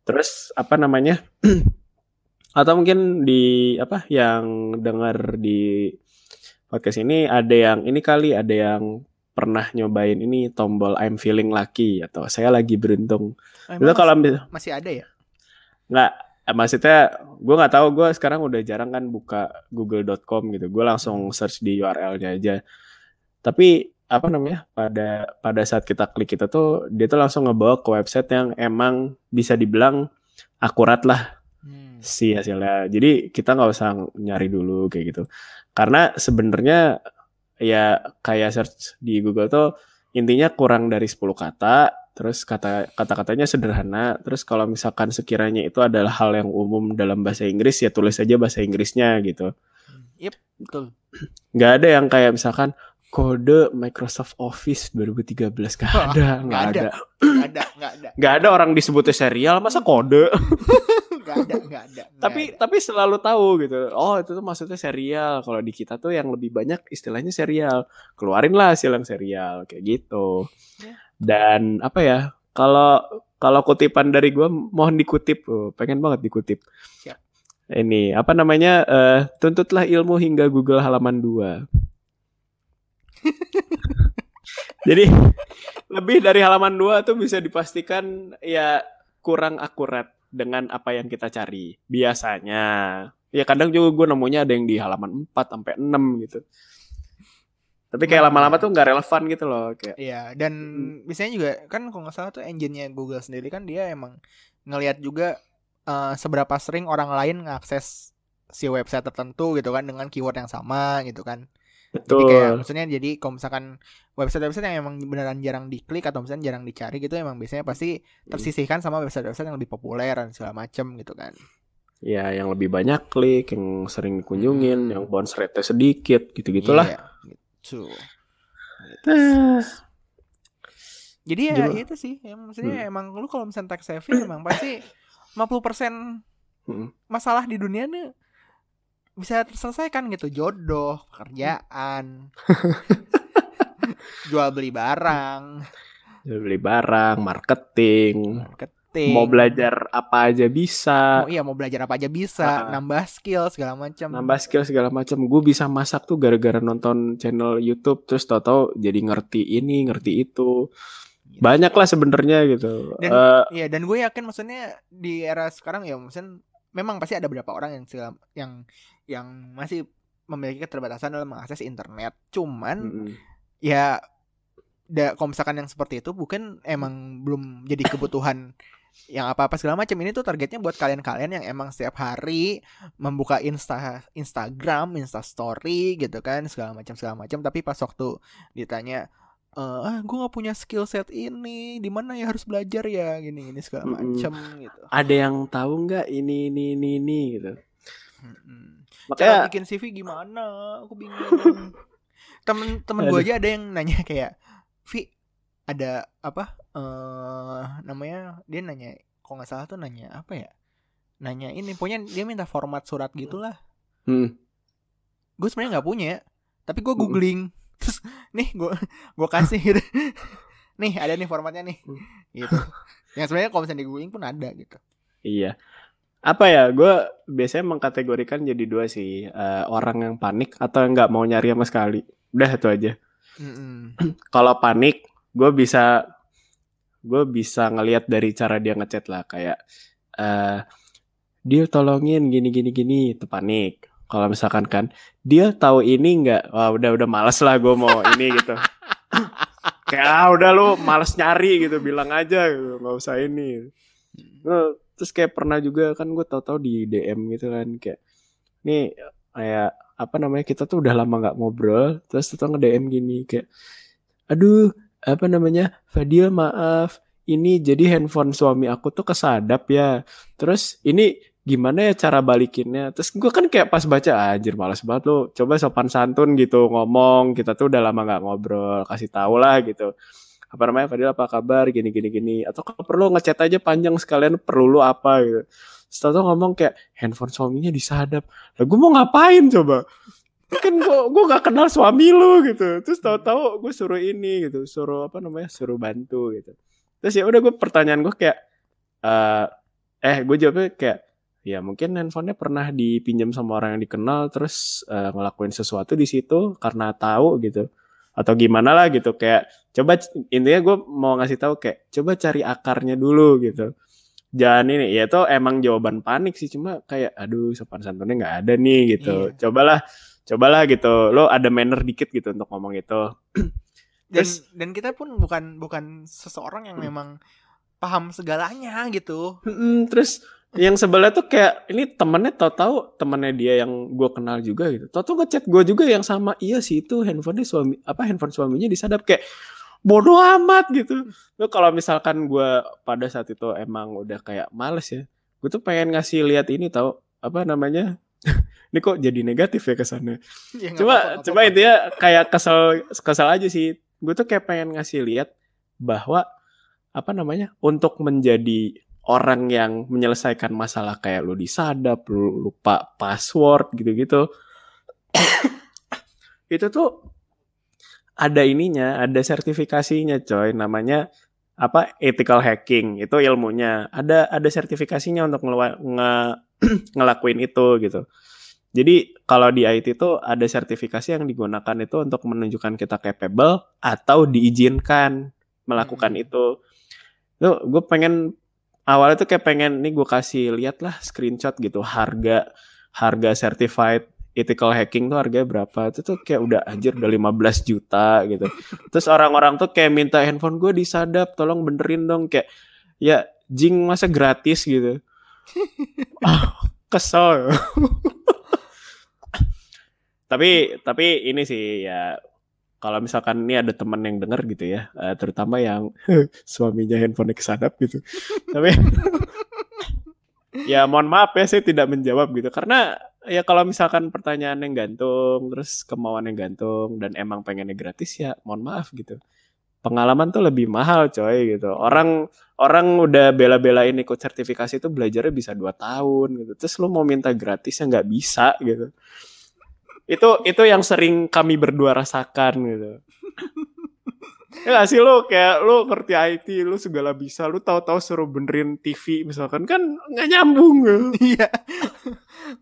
S2: Terus apa namanya atau mungkin di apa yang dengar di podcast ini ada yang ini kali ada yang pernah nyobain ini tombol I'm feeling lucky atau saya lagi beruntung.
S1: Oh,
S2: itu kalau
S1: masih, masih ada ya?
S2: Nggak maksudnya gue nggak tahu gue sekarang udah jarang kan buka google.com gitu. Gue langsung search di URL-nya aja tapi apa namanya pada pada saat kita klik itu tuh dia tuh langsung ngebawa ke website yang emang bisa dibilang akurat lah.
S1: Hmm.
S2: si hasilnya. Jadi kita nggak usah nyari dulu kayak gitu. Karena sebenarnya ya kayak search di Google tuh intinya kurang dari 10 kata. Terus kata kata-katanya sederhana. Terus kalau misalkan sekiranya itu adalah hal yang umum dalam bahasa Inggris ya tulis aja bahasa Inggrisnya gitu.
S1: Yep, betul.
S2: nggak ada yang kayak misalkan kode Microsoft Office 2013 gak ada nggak
S1: Nggak ada.
S2: ada
S1: Nggak ada, nggak ada.
S2: nggak ada orang disebutnya serial masa kode
S1: nggak ada nggak ada nggak
S2: tapi
S1: ada.
S2: tapi selalu tahu gitu oh itu tuh maksudnya serial kalau di kita tuh yang lebih banyak istilahnya serial keluarin lah hasil yang serial kayak gitu
S1: Ya.
S2: dan apa ya kalau kalau kutipan dari gua mohon dikutip oh, pengen banget dikutip
S1: Siap.
S2: ini apa namanya eh, tuntutlah ilmu hingga Google halaman 2 jadi lebih dari halaman 2 tuh bisa dipastikan ya kurang akurat dengan apa yang kita cari biasanya ya kadang juga gue nemunya ada yang di halaman 4 sampai 6 gitu tapi kayak
S1: Hmm.
S2: lama-lama tuh nggak relevan gitu loh kayak
S1: Iya, dan biasanya juga kan kalau nggak salah tuh engine-nya Google sendiri kan dia emang ngelihat juga eh, seberapa sering orang lain ngakses si website tertentu gitu kan dengan keyword yang sama gitu kan. Jadi
S2: betul
S1: kayak maksudnya jadi kalau misalkan website-website yang emang beneran jarang diklik atau misalnya jarang dicari gitu emang biasanya pasti tersisihkan sama website-website yang lebih populer dan segala macem gitu kan.
S2: ya yang lebih banyak klik yang sering dikunjungin
S1: Hmm.
S2: yang bounce rate sedikit gitu gitulah
S1: Iya, gitu.
S2: Ah,
S1: Jadi ya
S2: Gimana?
S1: itu sih, ya, maksudnya
S2: Hmm.
S1: emang lu kalau misalnya tech savvy emang pasti 50%
S2: Hmm.
S1: masalah di dunia nih bisa terselesaikan gitu, jodoh, pekerjaan, jual beli barang,
S2: Jual beli barang marketing.
S1: Marketing.
S2: mau belajar apa aja bisa.
S1: Mau- iya mau belajar apa aja bisa,
S2: Ah.
S1: nambah skill segala macam.
S2: nambah skill segala macam. Gue bisa masak tuh gara-gara nonton channel YouTube terus tau-tau jadi ngerti ini ngerti itu.
S1: Gitu.
S2: banyak lah sebenarnya gitu.
S1: Dan-
S2: Eh,
S1: Iya, dan gue yakin maksudnya di era sekarang ya maksudnya memang pasti ada beberapa orang yang segala- yang yang masih memiliki keterbatasan dalam mengakses internet. Cuman
S2: mm-mm.
S1: ya da, kalau misalkan yang seperti itu bukan emang belum jadi kebutuhan yang apa-apa segala macam ini tuh targetnya buat kalian-kalian yang emang setiap hari membuka insta Instagram, Insta Story gitu kan segala macam segala macam tapi pas waktu ditanya eh ah gue nggak punya skill set ini di mana ya harus belajar ya? Gini gini segala macam gitu.
S2: Ada yang tahu nggak ini ini ini ini gitu. Makanya
S1: cara bikin CV gimana? Aku bingung. Temen-temen gue aja ada yang nanya kayak Vi ada apa eh namanya? Dia nanya kok nggak salah tuh nanya apa ya? Nanya ini pokoknya dia minta format surat gitulah.
S2: Hmm,
S1: gue sebenarnya nggak punya tapi gue
S2: Mm.
S1: googling terus nih gue gue kasih gitu. Nih ada nih formatnya nih.
S2: Mm.
S1: gitu. Yang sebenarnya kalau misalnya di googling pun ada gitu.
S2: Iya. Apa ya gue biasanya mengkategorikan jadi dua sih. Eh, orang yang panik atau yang nggak mau nyari sama sekali. Udah itu aja.
S1: Mm-mm.
S2: kalau panik gue bisa gue bisa ngelihat dari cara dia ngechat lah. Kayak eh dia tolongin gini gini gini. Itu panik kalau misalkan kan dia tahu ini nggak? Wah udah udah males lah gue mau ini gitu. Kayak ah udah lu males nyari gitu. Bilang aja gitu nggak usah ini. Nah, terus kayak pernah juga kan gue tahu-tahu di DM gitu kan kayak nih kayak apa namanya kita tuh udah lama nggak ngobrol terus tuh nge DM gini kayak aduh apa namanya Fadil maaf ini jadi handphone suami aku tuh kesadap ya. Terus ini gimana ya cara balikinnya? Terus gue kan kayak pas baca anjir malas banget lo coba sopan santun gitu ngomong. Kita tuh udah lama nggak ngobrol kasih tau lah gitu. Apa namanya Fadil apa kabar? Gini gini gini. Atau kalau perlu ngechat aja panjang sekalian perlu lu apa gitu. Setelah ngomong kayak handphone suaminya disadap. Lah gue mau ngapain coba? Kan gue gue gak kenal suami lu gitu. Terus tahu-tahu gue suruh ini gitu. Suruh apa namanya suruh bantu gitu. Terus ya udah gue pertanyaan gue kayak eh eh gue jawabnya kayak ya mungkin handphonenya pernah dipinjam sama orang yang dikenal terus eh, ngelakuin sesuatu di situ karena tahu gitu. Atau gimana lah gitu kayak coba intinya gue mau ngasih tahu kayak coba cari akarnya dulu gitu. Jangan ini ya itu emang jawaban panik sih cuma kayak aduh sopan santunnya nggak ada nih gitu.
S1: Iya.
S2: cobalah cobalah gitu lo ada manner dikit gitu untuk ngomong itu.
S1: Dan
S2: Terus-
S1: dan kita pun bukan bukan seseorang yang
S2: Hmm.
S1: memang paham segalanya gitu.
S2: Mm-mm, terus yang sebelah tuh kayak ini temennya tahu-tahu temennya dia yang gue kenal juga gitu. Tahu-tahu ngechat gue juga yang sama iya sih itu handphonenya suami apa handphone suaminya disadap. Kayak bodoh amat gitu. Lo kalau misalkan gue pada saat itu emang udah kayak males ya gue tuh pengen ngasih lihat ini tahu apa namanya? Ini kok jadi negatif ya kesannya?
S1: Ya,
S2: cuma
S1: nggak
S2: cuma
S1: apa-apa.
S2: intinya kayak kesel kesel aja sih. Gue tuh kayak pengen ngasih lihat bahwa apa namanya untuk menjadi orang yang menyelesaikan masalah kayak lu disadap, lu lupa password gitu-gitu. itu tuh ada ininya, ada sertifikasinya coy, namanya apa ethical hacking. Itu ilmunya. Ada ada sertifikasinya untuk nge, nge ngelakuin itu gitu. Jadi kalau di IT itu ada sertifikasi yang digunakan itu untuk menunjukkan kita capable atau diizinkan melakukan hmm. itu. Tuh gue pengen awalnya tuh kayak pengen nih gue kasih lihat lah screenshot gitu harga harga certified ethical hacking tuh harganya berapa. Itu tuh kayak udah anjir udah 15 juta gitu. Terus orang-orang tuh kayak minta handphone gue disadap tolong benerin dong kayak ya jing masa gratis? gitu. Oh, kesel. Tapi tapi ini sih ya kalau misalkan ini ada teman yang denger gitu ya uh, terutama yang suaminya handphone kesadap gitu. Tapi ya mohon maaf ya saya tidak menjawab gitu. Karena ya kalau misalkan pertanyaan yang gantung terus kemauan yang gantung dan emang pengennya gratis ya mohon maaf gitu. Pengalaman tuh lebih mahal coy gitu. Orang orang udah bela-belain ikut sertifikasi itu belajarnya bisa dua tahun gitu. Terus lu mau minta gratis ya nggak bisa gitu itu itu yang sering kami berdua rasakan gitu. Ya gak sih lo kayak lo ngerti IT lo segala bisa lo tahu-tahu suruh benerin TV misalkan kan nggak nyambung
S1: iya.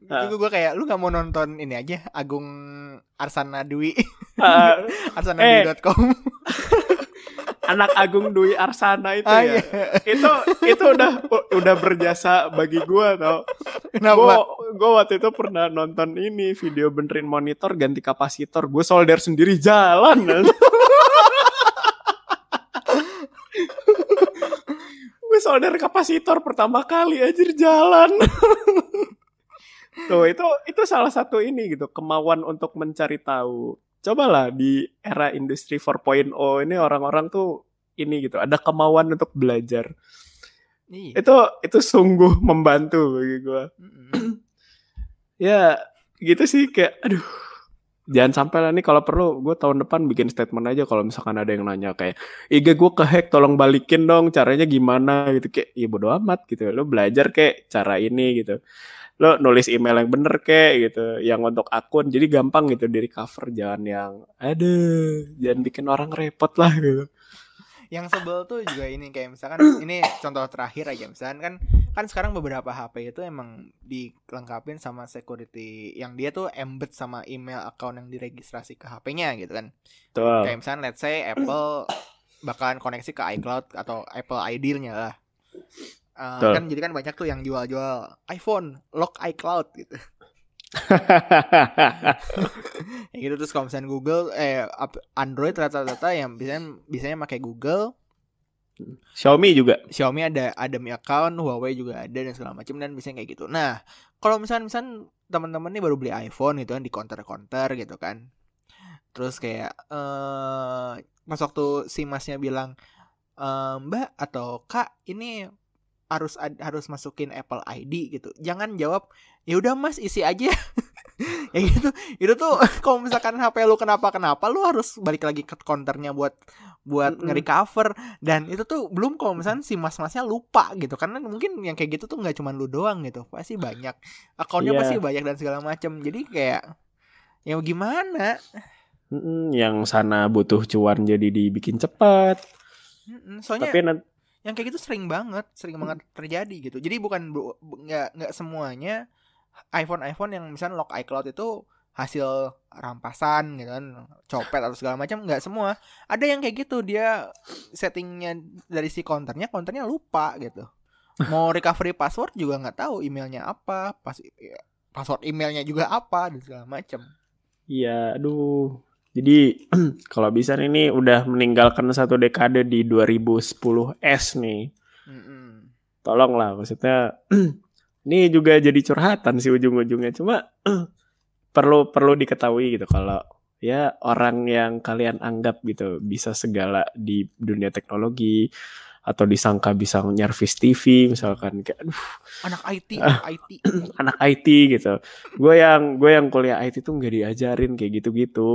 S1: Nah. itu gue kayak lu nggak mau nonton ini aja Agung Arsana Dwi. Uh, arsanadwi.com eh,
S2: anak Agung Dwi Arsana itu ah, ya. iya. itu itu udah udah berjasa bagi gue tau. Gue gue waktu itu pernah nonton ini video benerin monitor ganti kapasitor. Gue solder sendiri jalan. Gue solder kapasitor pertama kali aja jalan. Tuh itu itu salah satu ini gitu kemauan untuk mencari tahu cobalah di era industri 4.0 ini orang-orang tuh ini gitu ada kemauan untuk belajar. Iya. itu itu sungguh membantu bagi gue ya gitu sih kayak aduh jangan sampai lah nih kalau perlu gue tahun depan bikin statement aja kalau misalkan ada yang nanya kayak IG gue kehack tolong balikin dong caranya gimana? Gitu kayak ya bodo amat gitu. Lo belajar kayak cara ini gitu lo nulis email yang bener kayak gitu yang untuk akun jadi gampang gitu di cover jangan yang aduh jangan bikin orang repot lah gitu
S1: yang sebel tuh juga ini kayak misalkan ini contoh terakhir aja misalkan kan kan sekarang beberapa HP itu emang dilengkapin sama security yang dia tuh embed sama email account yang diregistrasi ke HP-nya gitu kan. Betul. Kayak misalkan let's say Apple bakalan koneksi ke iCloud atau Apple ID-nya lah. Uh, kan jadi kan banyak tuh yang jual-jual iPhone lock iCloud gitu. ya gitu terus kalau misalnya Google eh Android rata-rata yang biasanya biasanya pakai Google.
S2: Xiaomi juga.
S1: Xiaomi ada ada Mi account Huawei juga ada dan segala macam dan biasanya kayak gitu. Nah kalau misalnya misalnya teman-teman nih baru beli iPhone gitu kan di counter-counter gitu kan. Terus kayak eh pas waktu si masnya bilang ehm, Mbak atau Kak ini harus harus masukin Apple ID gitu. Jangan jawab ya udah mas isi aja. Ya gitu. Itu tuh kalau misalkan HP lu kenapa kenapa lu harus balik lagi ke counternya buat buat mm -hmm. nge-recover. Dan itu tuh belum kalau misalnya si mas-masnya lupa gitu. Karena mungkin yang kayak gitu tuh nggak cuma lu doang gitu. Pasti banyak. Akunnya yeah. pasti banyak dan segala macam jadi kayak ya gimana?
S2: Mm yang sana butuh cuan jadi dibikin cepat.
S1: Soalnya tapi yang kayak gitu sering banget sering banget terjadi gitu. Jadi bukan nggak nggak semuanya iPhone iPhone yang misalnya lock iCloud itu hasil rampasan gitu kan copet atau segala macam nggak semua. Ada yang kayak gitu dia settingnya dari si counternya counternya lupa gitu. Mau recovery password juga nggak tahu emailnya apa pas ya, password emailnya juga apa dan segala macam.
S2: Iya aduh jadi kalau bisa ini udah meninggalkan satu dekade di 2010 S nih. Tolonglah maksudnya ini juga jadi curhatan sih ujung-ujungnya. Cuma perlu perlu diketahui gitu kalau ya orang yang kalian anggap gitu bisa segala di dunia teknologi atau disangka bisa nyervis TV misalkan kayak aduh
S1: anak IT anak IT
S2: anak IT gitu gue yang gue yang kuliah IT tuh nggak diajarin kayak gitu gitu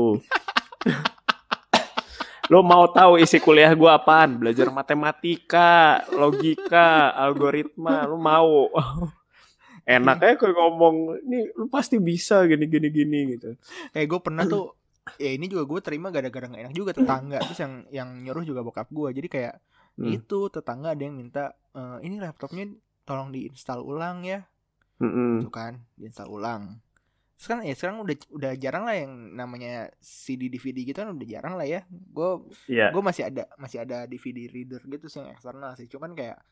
S2: Lo mau tahu isi kuliah gue apaan? Belajar matematika, logika, algoritma. Lo mau? Enak aja kayak ngomong, ini lu pasti bisa gini gini gini gitu.
S1: Kayak gue pernah tuh ya ini juga gue terima gara-gara gak enak juga tetangga terus yang yang nyuruh juga bokap gue jadi kayak
S2: Hmm.
S1: itu tetangga ada yang minta "Eh, ini laptopnya tolong diinstal ulang ya
S2: Mm-mm.
S1: gitu kan diinstal ulang kan ya sekarang udah udah jarang lah yang namanya CD DVD gitu kan udah jarang lah ya gue
S2: Iya.
S1: gue masih ada masih ada DVD reader gitu sih yang eksternal sih cuman kayak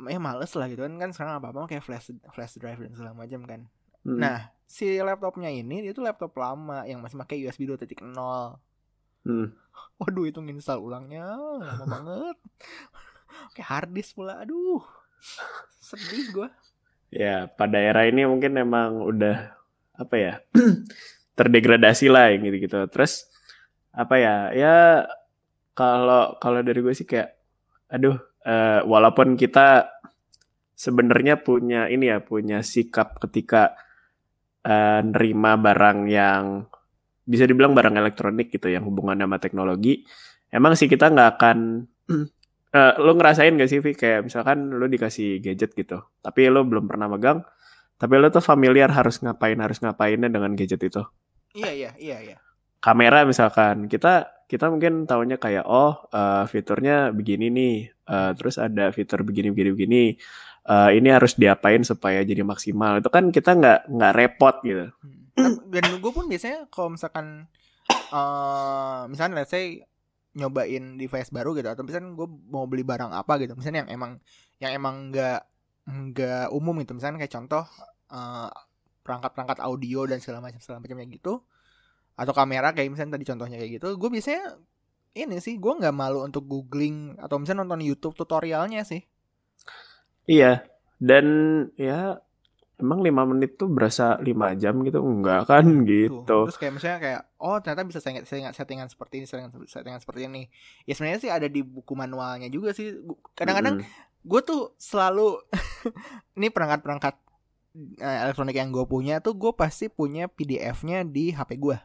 S1: ya males lah gitu kan kan sekarang apa apa kayak flash flash drive dan segala macam kan
S2: Mm.
S1: nah si laptopnya ini dia tuh laptop lama yang masih pakai USB 2.0
S2: Mm.
S1: Waduh itu nginstal ulangnya lama banget kayak hard disk pula aduh sedih gue
S2: Ya, pada era ini mungkin emang udah apa ya? terdegradasi lah yang gitu-gitu. Terus apa ya? Ya kalau kalau dari gue sih kayak aduh, eh, walaupun kita sebenarnya punya ini ya, punya sikap ketika eh, nerima barang yang bisa dibilang barang elektronik gitu yang hubungannya sama teknologi, emang sih kita nggak akan Eh, lo ngerasain gak sih Vi? Kayak misalkan lo dikasih gadget gitu tapi lo belum pernah megang tapi lo tuh familiar harus ngapain harus ngapainnya dengan gadget itu?
S1: Iya iya iya iya.
S2: Kamera misalkan kita kita mungkin tahunya kayak oh eh, fiturnya begini nih Eh, terus ada fitur begini begini begini Eh, ini harus diapain supaya jadi maksimal. Itu kan kita nggak nggak repot gitu.
S1: Hmm. Tap- dan gue pun biasanya kalau misalkan eh misalnya let's say nyobain device baru gitu atau misalnya gue mau beli barang apa gitu misalnya yang emang yang emang nggak nggak umum gitu. Misalnya kayak contoh eh, perangkat-perangkat audio dan segala macam segala macamnya gitu atau kamera kayak misalnya tadi contohnya kayak gitu gue biasanya ini sih gue nggak malu untuk googling atau misalnya nonton YouTube tutorialnya sih.
S2: Iya dan ya emang lima menit tuh berasa lima jam gitu enggak kan
S1: Tuh.
S2: gitu
S1: Terus kayak misalnya kayak oh ternyata bisa settingan, settingan, settingan seperti ini, settingan, settingan seperti ini. Ya sebenarnya sih ada di buku manualnya juga sih. Kadang-kadang
S2: Mm-mm.
S1: gue tuh selalu ini perangkat-perangkat eh, elektronik yang gue punya tuh gue pasti punya PDF-nya di HP gue.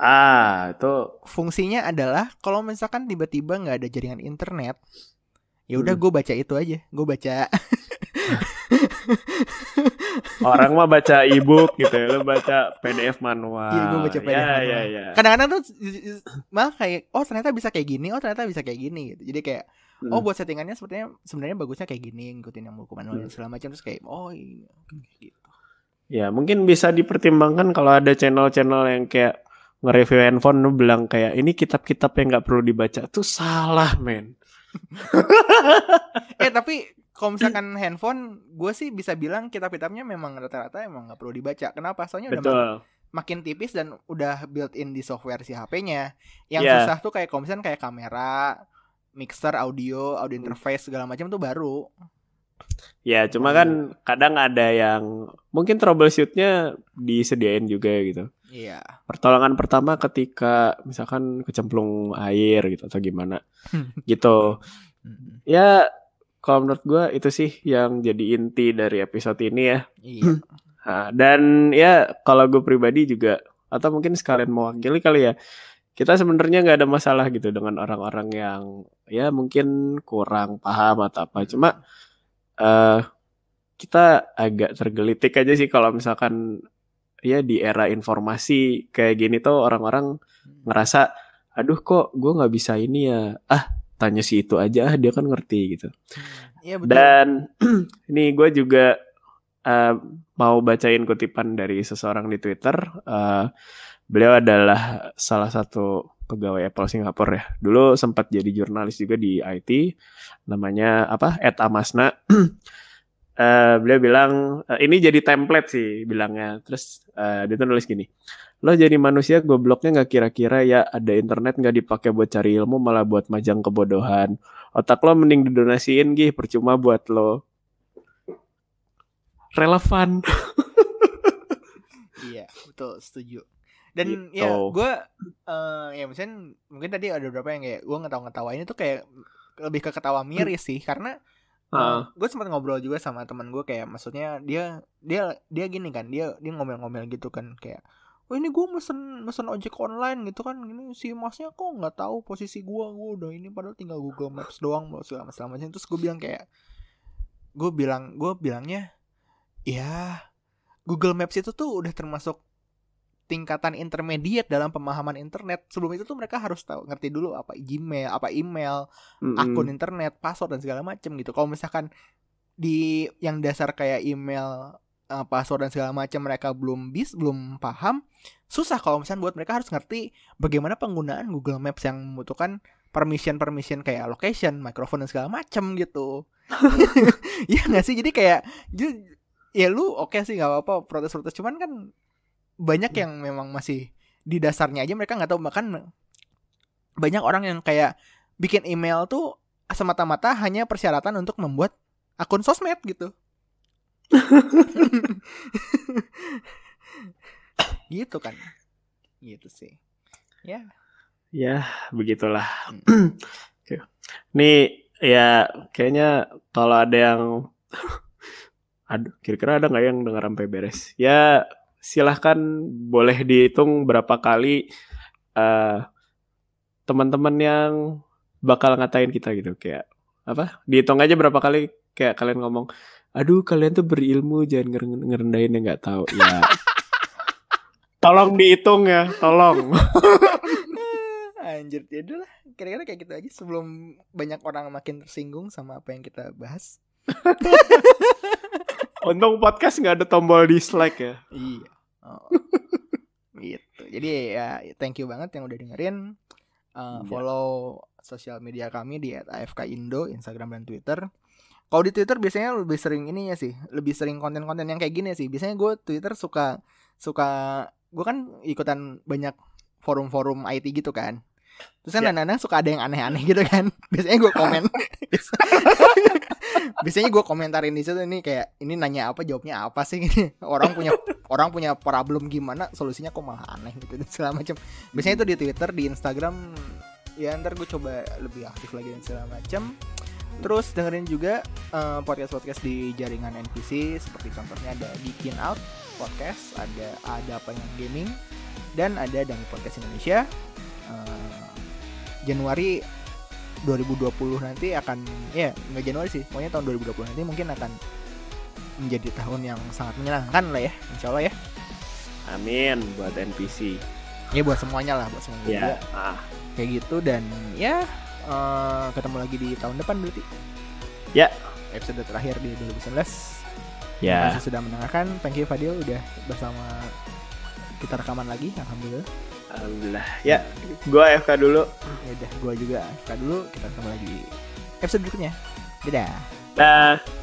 S2: ah itu
S1: Fungsinya adalah kalau misalkan tiba-tiba nggak ada jaringan internet, ya udah
S2: Hmm.
S1: gue baca itu aja. Gue baca
S2: Orang mah baca e-book gitu ya, lu baca PDF manual.
S1: Iya, gua baca PDF
S2: ya,
S1: manual.
S2: Ya, ya,
S1: kadang-kadang tuh malah kayak oh ternyata bisa kayak gini, oh ternyata bisa kayak gini gitu. Jadi kayak
S2: Hmm.
S1: oh buat settingannya sepertinya sebenarnya bagusnya kayak gini ngikutin yang buku manual
S2: Hmm.
S1: segala macam terus kayak oh iya gitu.
S2: Ya, mungkin bisa dipertimbangkan kalau ada channel-channel yang kayak nge-review handphone lu bilang kayak ini kitab-kitab yang nggak perlu dibaca tuh salah, men.
S1: eh tapi kalau misalkan handphone gue sih bisa bilang kitab-kitabnya memang rata-rata emang nggak perlu dibaca kenapa soalnya udah mak-
S2: Betul.
S1: makin tipis dan udah built in di software si HP-nya yang
S2: Iya.
S1: susah tuh kayak kalau misalkan kayak kamera mixer audio audio
S2: Hmm.
S1: interface segala macam tuh baru
S2: Ya, cuma kan kadang ada yang mungkin troubleshootnya disediain juga gitu.
S1: iya
S2: Pertolongan pertama ketika misalkan kecemplung air gitu atau gimana gitu.
S1: Mm,
S2: Ya, kalau menurut gua itu sih yang jadi inti dari episode ini ya.
S1: iya.
S2: Nah, dan ya kalau gue pribadi juga atau mungkin sekalian mewakili kali ya kita sebenarnya nggak ada masalah gitu dengan orang-orang yang ya mungkin kurang paham atau apa. Cuma eh kita agak tergelitik aja sih kalau misalkan ya di era informasi kayak gini tuh orang-orang ngerasa aduh kok gue nggak bisa ini ya? Ah tanya si itu aja ah dia kan ngerti gitu
S1: iya betul
S2: dan ini gue juga eh, mau bacain kutipan dari seseorang di Twitter. Eh, beliau adalah salah satu pegawai Apple Singapura ya. Dulu sempat jadi jurnalis juga di IT. Namanya apa? Ed Amasna. Eh, beliau bilang eh, ini jadi template sih bilangnya. Terus eh, dia tuh nulis gini. Lo jadi manusia gobloknya nggak kira-kira ya ada internet nggak dipakai buat cari ilmu malah buat majang kebodohan. Otak lo mending didonasiin gih percuma buat lo relevan.
S1: Iya, betul, setuju. Dan
S2: Gitu.
S1: ya gue eh ya misalnya mungkin tadi ada beberapa yang kayak gue ngetawa-ngetawa ini tuh kayak lebih ke ketawa miris sih karena
S2: Heeh.
S1: gue sempat ngobrol juga sama teman gue kayak maksudnya dia dia dia gini kan dia dia ngomel-ngomel gitu kan kayak oh ini gue mesen mesen ojek online gitu kan ini si masnya kok nggak tahu posisi gue gue udah ini padahal tinggal Google Maps doang segala segala macam terus gue bilang kayak gue bilang gue bilangnya ya Google Maps itu tuh udah termasuk tingkatan intermediate dalam pemahaman internet sebelum itu tuh mereka harus tahu ngerti dulu apa Gmail apa email
S2: Mm-mm.
S1: akun internet, password dan segala macem gitu. Kalau misalkan di yang dasar kayak email, eh, password dan segala macam mereka belum bis, belum paham, susah kalau misalkan buat mereka harus ngerti bagaimana penggunaan Google Maps yang membutuhkan permission permission kayak location, microphone dan segala macam gitu. Iya nggak sih? Jadi kayak ya lu oke sih nggak apa-apa protes-protes cuman kan banyak yang memang masih di dasarnya aja mereka nggak tahu bahkan banyak orang yang kayak bikin email tuh semata-mata hanya persyaratan untuk membuat akun sosmed gitu. gitu kan. Gitu sih. Ya.
S2: Ya, begitulah.
S1: Hmm.
S2: Nih, ya kayaknya kalau ada yang aduh, kira-kira ada nggak yang dengar sampai beres? Ya, silahkan boleh dihitung berapa kali eh teman-teman yang bakal ngatain kita gitu kayak apa? Dihitung aja berapa kali kayak kalian ngomong, aduh kalian tuh berilmu jangan ngeren- ngerendahin yang nggak tahu. Ya, tolong dihitung ya, tolong.
S1: Anjir, ya lah. Kira-kira kayak gitu aja sebelum banyak orang makin tersinggung sama apa yang kita bahas.
S2: Untung podcast nggak ada tombol dislike ya.
S1: Iya. Oh. gitu. Jadi ya thank you banget yang udah dengerin. Uh, follow sosial media kami di @afk Indo, Instagram dan Twitter. Kalau di Twitter biasanya lebih sering ini ya sih, lebih sering konten-konten yang kayak gini sih. Biasanya gue Twitter suka suka gue kan ikutan banyak forum-forum IT gitu kan. Terus kan
S2: Ya.
S1: kadang-kadang suka ada yang aneh-aneh gitu kan. Biasanya gue komen. Biasanya gue komentarin di situ ini kayak ini nanya apa jawabnya apa sih ini orang punya orang punya problem gimana solusinya kok malah aneh gitu dan segala macam. Biasanya itu di Twitter, di Instagram ya ntar gue coba lebih aktif lagi dan segala macam. Terus dengerin juga eh, podcast-podcast di jaringan NPC seperti contohnya ada Geekin Out podcast, ada ada apa yang gaming dan ada Dami Podcast Indonesia. Eh, Januari 2020 nanti akan ya nggak Januari sih, pokoknya tahun 2020 nanti mungkin akan menjadi tahun yang sangat menyenangkan lah ya, insya Allah ya.
S2: Amin buat NPC.
S1: Ya buat semuanya lah, buat semuanya juga.
S2: Ya. Ah.
S1: kayak gitu dan ya eh, ketemu lagi di tahun depan berarti.
S2: Ya.
S1: Episode terakhir di 2019. Terima
S2: Ya.
S1: kasih sudah mendengarkan. Thank you Fadil udah bersama kita rekaman lagi, alhamdulillah.
S2: Alhamdulillah. Ya, gua AFK dulu.
S1: Ya udah, gua juga AFK dulu. Kita ketemu lagi episode berikutnya. Dadah.
S2: Dah.